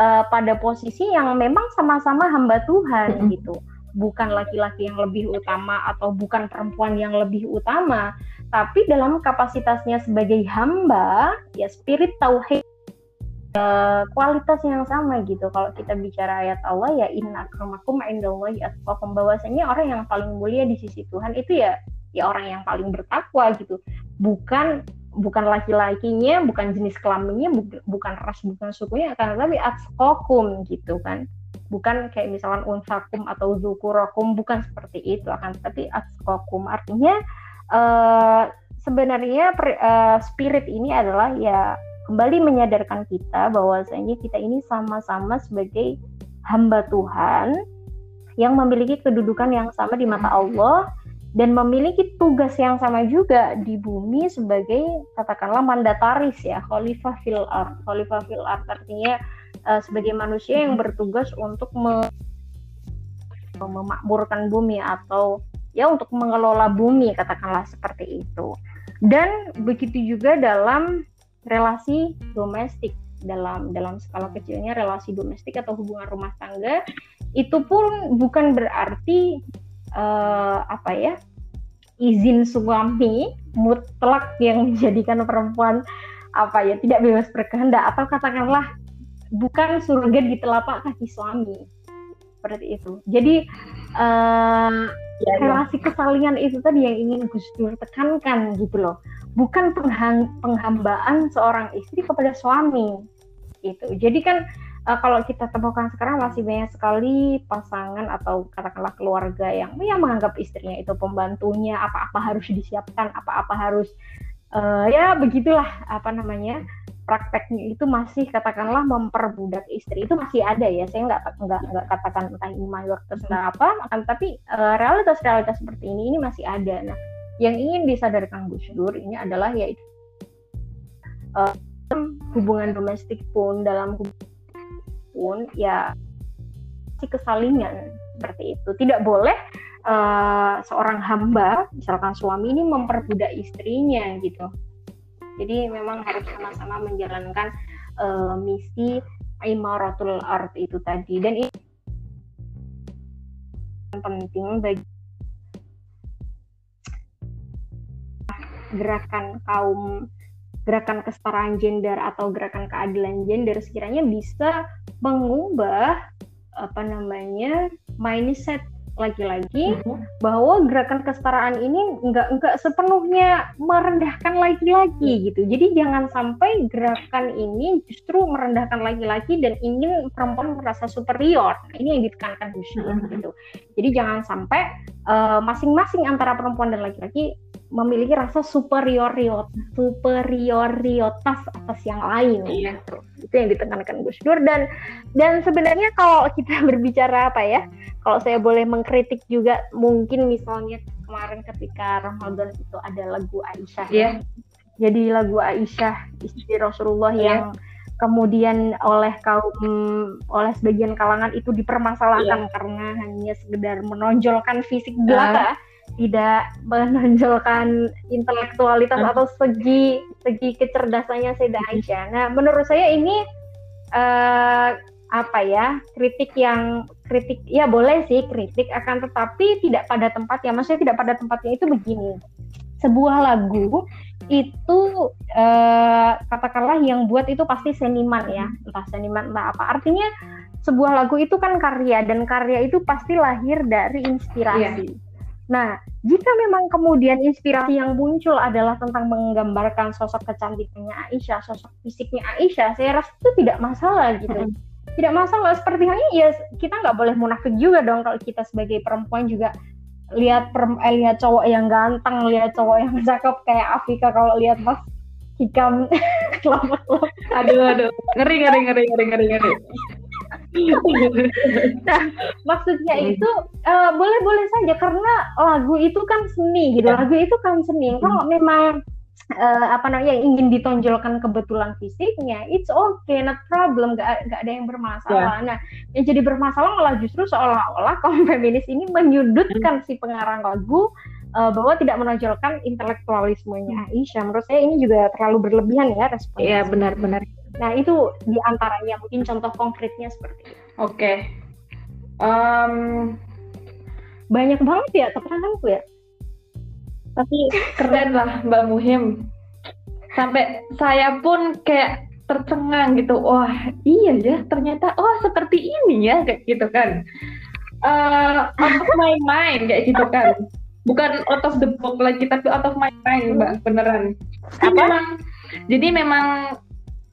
uh, pada posisi yang memang sama-sama hamba Tuhan mm -hmm. gitu. Bukan laki-laki yang lebih utama atau bukan perempuan yang lebih utama, tapi dalam kapasitasnya sebagai hamba ya spirit tauhid uh, kualitas yang sama gitu. Kalau kita bicara ayat Allah ya inna akramakum indallahi atqakum bahwasanya orang yang paling mulia di sisi Tuhan itu ya ya orang yang paling bertakwa gitu. Bukan bukan laki-lakinya bukan jenis kelaminnya bukan ras bukan sukunya akan tapi atqakum gitu kan bukan kayak misalkan unsakum atau zukurakum bukan seperti itu akan tapi atqakum artinya uh, sebenarnya per, uh, spirit ini adalah ya kembali menyadarkan kita bahwasanya kita ini sama-sama sebagai hamba Tuhan yang memiliki kedudukan yang sama di mata Allah dan memiliki tugas yang sama juga di bumi sebagai katakanlah mandataris ya khalifah fil art khalifah fil art artinya uh, sebagai manusia yang bertugas untuk me memakmurkan bumi atau ya untuk mengelola bumi katakanlah seperti itu. Dan begitu juga dalam relasi domestik dalam dalam skala kecilnya relasi domestik atau hubungan rumah tangga itu pun bukan berarti uh, apa ya izin suami mutlak yang menjadikan perempuan apa ya tidak bebas berkehendak atau katakanlah bukan surga di telapak kaki suami. Seperti itu. Jadi uh, ya, relasi ya. kesalingan itu tadi yang ingin Gus Dur tekankan gitu loh. Bukan penghambaan seorang istri kepada suami. Itu jadi kan uh, kalau kita temukan sekarang masih banyak sekali pasangan atau katakanlah keluarga yang yang menganggap istrinya itu pembantunya apa-apa harus disiapkan apa-apa harus uh, ya begitulah apa namanya prakteknya itu masih katakanlah memperbudak istri itu masih ada ya. Saya nggak nggak nggak katakan entah ini mayoritas atau apa akan tapi uh, realitas-realitas seperti ini ini masih ada. Nah yang ingin disadarkan Gus Dur ini adalah yaitu uh, hubungan domestik pun dalam hubungan pun ya si kesalingan seperti itu. Tidak boleh uh, seorang hamba misalkan suami ini memperbudak istrinya gitu jadi memang harus sama-sama menjalankan uh, misi imaratul art itu tadi. Dan ini penting bagi gerakan kaum gerakan kesetaraan gender atau gerakan keadilan gender sekiranya bisa mengubah apa namanya mindset laki-laki mm-hmm. bahwa gerakan kesetaraan ini nggak nggak sepenuhnya merendahkan laki-laki gitu. Jadi jangan sampai gerakan ini justru merendahkan laki-laki dan ingin perempuan merasa superior. Nah, ini yang ditekankan Gus mm-hmm. gitu. Jadi jangan sampai uh, masing-masing antara perempuan dan laki-laki memiliki rasa superioritas superioritas atas yang lain iya. gitu. itu yang ditekankan Gus Dur dan dan sebenarnya kalau kita berbicara apa ya kalau saya boleh mengkritik juga mungkin misalnya kemarin ketika Ramadan itu ada lagu Aisyah yeah. ya. jadi lagu Aisyah istri Rasulullah yeah. yang kemudian oleh kaum oleh sebagian kalangan itu dipermasalahkan yeah. karena hanya sekedar menonjolkan fisik belaka uh tidak menonjolkan intelektualitas hmm. atau segi segi kecerdasannya hmm. Aisyah. Nah, menurut saya ini uh, apa ya kritik yang kritik ya boleh sih kritik akan tetapi tidak pada tempatnya. Maksudnya tidak pada tempatnya itu begini. Sebuah lagu itu uh, katakanlah yang buat itu pasti seniman ya, entah seniman entah apa. Artinya sebuah lagu itu kan karya dan karya itu pasti lahir dari inspirasi. Yeah Nah, jika memang kemudian inspirasi yang muncul adalah tentang menggambarkan sosok kecantikannya Aisyah, sosok fisiknya Aisyah, saya rasa itu tidak masalah gitu. tidak masalah seperti halnya ya kita nggak boleh munafik juga dong kalau kita sebagai perempuan juga lihat per, eh, lihat cowok yang ganteng lihat cowok yang cakep kayak Afika kalau lihat mas hikam. Aduh aduh. Ngeri ngeri ngeri ngeri ngeri ngeri nah maksudnya itu uh, boleh boleh saja karena lagu itu kan seni gitu ya. lagu itu kan seni kalau memang uh, apa namanya ingin ditonjolkan kebetulan fisiknya, it's okay, not problem, gak, gak ada yang bermasalah. Yeah. Nah, yang jadi bermasalah malah justru seolah-olah kaum feminis ini menyudutkan si pengarang lagu uh, bahwa tidak menonjolkan intelektualismenya Aisyah. Menurut saya ini juga terlalu berlebihan ya respon. Iya yeah, benar-benar. Nah itu di antaranya mungkin contoh konkretnya seperti itu. Oke. Okay. Um, banyak banget ya tekananku ya. Tapi keren. Lah Mbak Muhim. Sampai saya pun kayak tercengang gitu. Wah iya ya ternyata oh seperti ini ya kayak gitu kan. Uh, out of my mind kayak gitu kan. Bukan out of the book lagi tapi out of my mind mbak beneran. Apa? memang jadi memang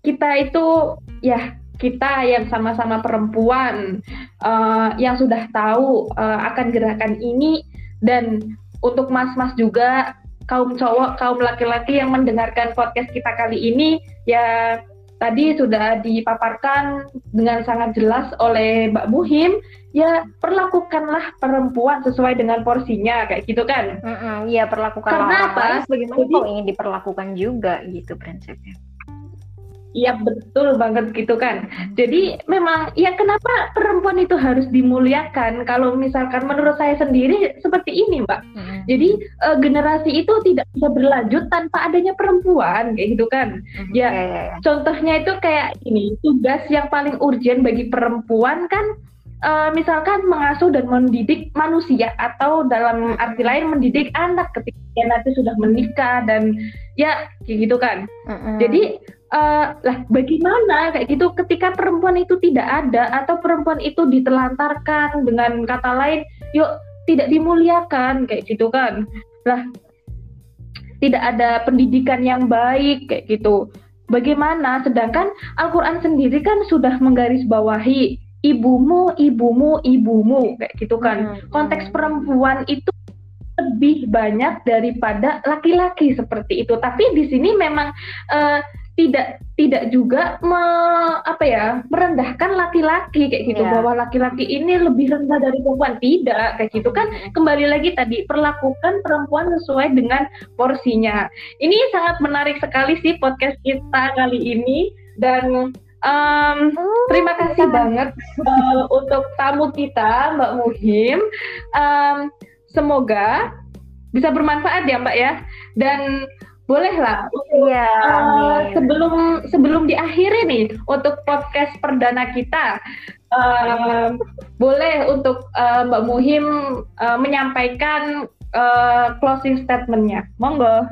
kita itu ya kita yang sama-sama perempuan uh, yang sudah tahu uh, akan gerakan ini. Dan untuk mas-mas juga kaum cowok, kaum laki-laki yang mendengarkan podcast kita kali ini ya tadi sudah dipaparkan dengan sangat jelas oleh Mbak Muhim ya perlakukanlah perempuan sesuai dengan porsinya kayak gitu kan? Iya mm -hmm, perlakukan karena apa? bagaimana kau ingin diperlakukan juga gitu prinsipnya Iya betul banget gitu kan. Jadi memang ya kenapa perempuan itu harus dimuliakan? Kalau misalkan menurut saya sendiri seperti ini, Mbak. Hmm. Jadi uh, generasi itu tidak bisa berlanjut tanpa adanya perempuan kayak gitu kan. Hmm. Ya, ya contohnya itu kayak ini tugas yang paling urgent bagi perempuan kan uh, misalkan mengasuh dan mendidik manusia atau dalam arti lain mendidik anak ketika nanti sudah menikah dan ya kayak gitu kan. Mm -hmm. Jadi uh, lah bagaimana kayak gitu? Ketika perempuan itu tidak ada atau perempuan itu ditelantarkan dengan kata lain yuk tidak dimuliakan kayak gitu kan. Lah tidak ada pendidikan yang baik kayak gitu. Bagaimana? Sedangkan Al-Qur'an sendiri kan sudah menggarisbawahi ibumu ibumu ibumu kayak gitu kan. Hmm. konteks perempuan itu lebih banyak daripada laki-laki seperti itu. Tapi di sini memang uh, tidak tidak juga me, apa ya merendahkan laki-laki kayak gitu. Yeah. bahwa laki-laki ini lebih rendah dari perempuan. Tidak kayak gitu. Kan kembali lagi tadi perlakukan perempuan sesuai dengan porsinya. Ini sangat menarik sekali sih podcast kita kali ini. Dan um, terima kasih banget uh, untuk tamu kita Mbak Muhim. Um, semoga bisa bermanfaat ya Mbak ya. Dan bolehlah iya, uh, sebelum sebelum diakhiri nih untuk podcast perdana kita uh, boleh untuk uh, Mbak Muhim uh, menyampaikan uh, closing statementnya. Monggo.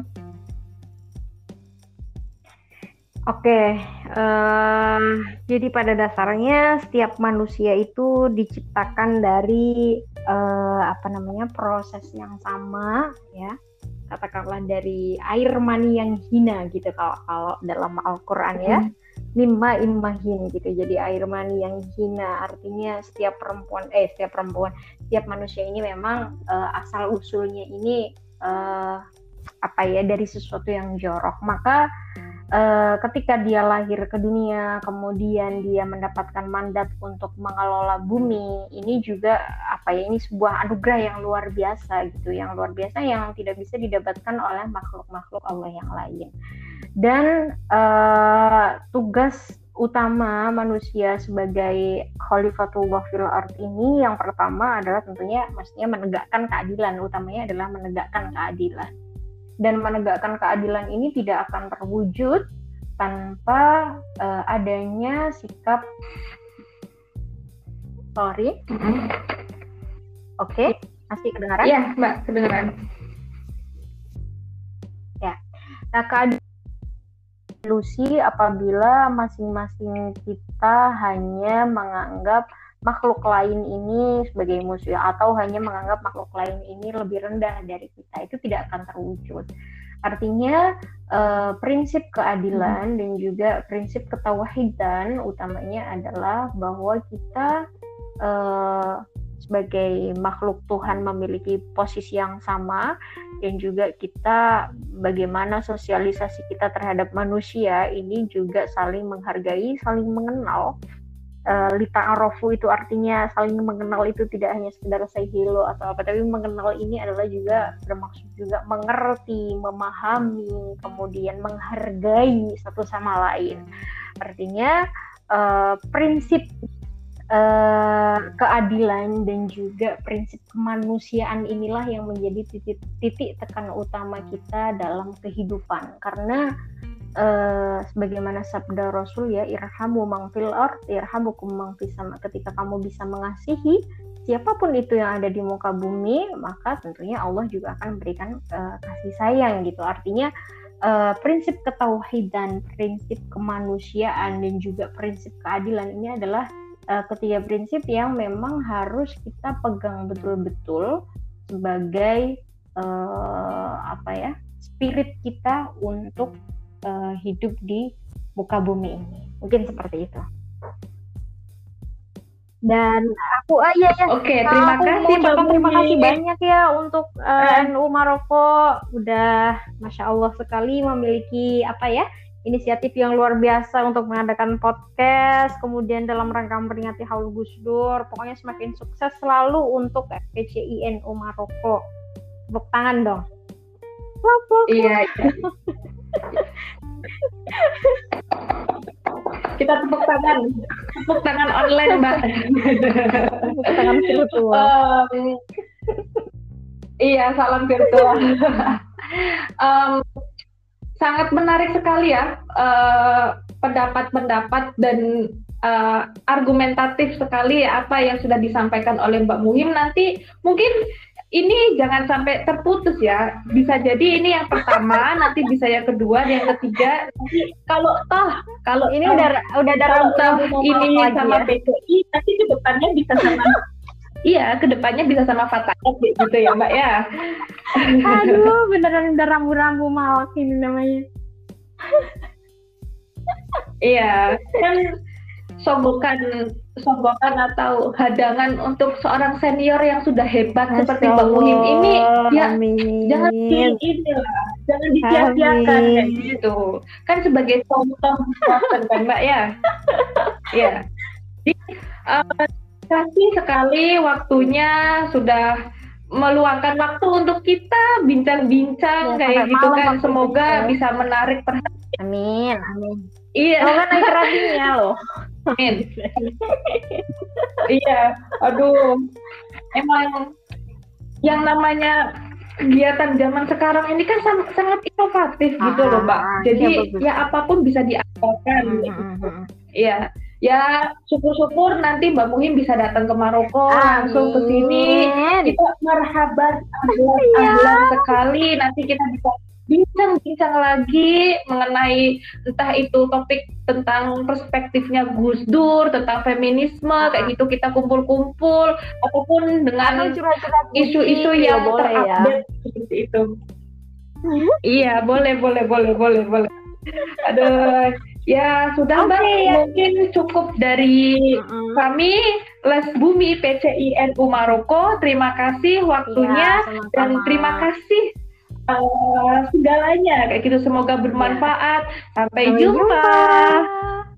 Oke, uh, jadi pada dasarnya setiap manusia itu diciptakan dari uh, apa namanya proses yang sama, ya katakanlah dari air mani yang hina gitu kalau kalau dalam Al-Qur'an ya. Hmm. Mimma immahin gitu. Jadi air mani yang hina artinya setiap perempuan eh setiap perempuan, setiap manusia ini memang uh, asal usulnya ini uh, apa ya dari sesuatu yang jorok. Maka uh, ketika dia lahir ke dunia, kemudian dia mendapatkan mandat untuk mengelola bumi, ini juga apa ya ini sebuah anugerah yang luar biasa gitu, yang luar biasa yang tidak bisa didapatkan oleh makhluk-makhluk Allah yang lain. Dan uh, tugas utama manusia sebagai khalifatullah fil art ini yang pertama adalah tentunya maksudnya menegakkan keadilan utamanya adalah menegakkan keadilan dan menegakkan keadilan ini tidak akan terwujud tanpa uh, adanya sikap sorry. Oke okay. masih kedengaran? Ya mbak kedengaran. Ya. Nah keadilan ilusi apabila masing-masing kita hanya menganggap makhluk lain ini sebagai musuh atau hanya menganggap makhluk lain ini lebih rendah dari kita itu tidak akan terwujud. Artinya uh, prinsip keadilan hmm. dan juga prinsip ketauhidan utamanya adalah bahwa kita uh, sebagai makhluk Tuhan memiliki posisi yang sama dan juga kita bagaimana sosialisasi kita terhadap manusia ini juga saling menghargai, saling mengenal uh, lita arofu itu artinya saling mengenal itu tidak hanya sekedar say hello atau apa tapi mengenal ini adalah juga bermaksud juga mengerti memahami kemudian menghargai satu sama lain. Artinya uh, prinsip uh, keadilan dan juga prinsip kemanusiaan inilah yang menjadi titik titik tekan utama kita dalam kehidupan. Karena uh, sebagaimana sabda Rasul ya irhamu mangfil art irhamukum mangfis sama ketika kamu bisa mengasihi siapa pun itu yang ada di muka bumi maka tentunya Allah juga akan memberikan uh, kasih sayang gitu. Artinya uh, prinsip ketauhidan prinsip kemanusiaan dan juga prinsip keadilan ini adalah uh, ketiga prinsip yang memang harus kita pegang betul-betul sebagai uh, apa ya spirit kita untuk uh, hidup di muka bumi ini. Mungkin seperti itu. Dan aku ah iya ya. Oke, okay, terima aku kasih Mbak Terima kasih banyak ya untuk uh, eh, NU Maroko udah masya Allah sekali memiliki apa ya inisiatif yang luar biasa untuk mengadakan podcast, kemudian dalam rangka memperingati Haul Gus Dur, pokoknya semakin sukses selalu untuk FPCI NU Maroko. Tepuk tangan dong. Iya. iya. Kita tepuk tangan, tepuk tangan online, Mbak. tepuk tangan virtual. Um, iya, salam virtual. um, sangat menarik sekali ya uh, pendapat-pendapat dan uh, argumentatif sekali apa yang sudah disampaikan oleh Mbak Muhim. Nanti mungkin ini jangan sampai terputus ya. Bisa jadi ini yang pertama, nanti bisa yang kedua, yang ketiga. Nanti kalau toh, kalau ini udah udah ada ragu ini sama ya. PCI, nanti ke depannya bisa sama Iya, ke depannya bisa sama Fatayat gitu ya Mbak ya. Aduh, beneran udah rambu-rambu malak ini namanya. iya, kan sogokan sogokan atau hadangan untuk seorang senior yang sudah hebat Masya seperti Mbak Muhim ini ya amin. jangan ini lah jangan disia-siakan kayak gitu. Kan sebagai contoh kan Mbak ya? Ya. Jadi uh, kasih sekali waktunya sudah meluangkan waktu untuk kita bincang-bincang ya, kayak gitu kan. semoga ya. bisa menarik perhatian. Amin amin. Iya. Semoga naik ratingnya loh Amin. iya, aduh, emang yang namanya kegiatan zaman sekarang ini kan sangat, sangat inovatif ah, gitu loh, Mbak. Ah, Jadi ya, ya apa pun bisa diapakan. Hmm, gitu. hmm, hmm, iya. Ya, syukur-syukur nanti Mbak Muhim bisa datang ke Maroko langsung ke sini. Kita marhaban ahlan ya. sekali. Nanti kita bisa bincang-bincang lagi mengenai entah itu topik tentang perspektifnya Gus Dur, tentang feminisme, ah. kayak gitu kita kumpul-kumpul, ataupun dengan isu-isu yang ya, terupdate ya. seperti itu. Hmm? Iya, boleh, boleh, boleh, boleh, boleh. Ada ya sudah okay, Mbak, ya. mungkin cukup dari -uh. kami Les Bumi PCI NU Maroko. Terima kasih waktunya ya, dan terima kasih uh, segalanya kayak gitu semoga bermanfaat sampai, sampai jumpa. jumpa.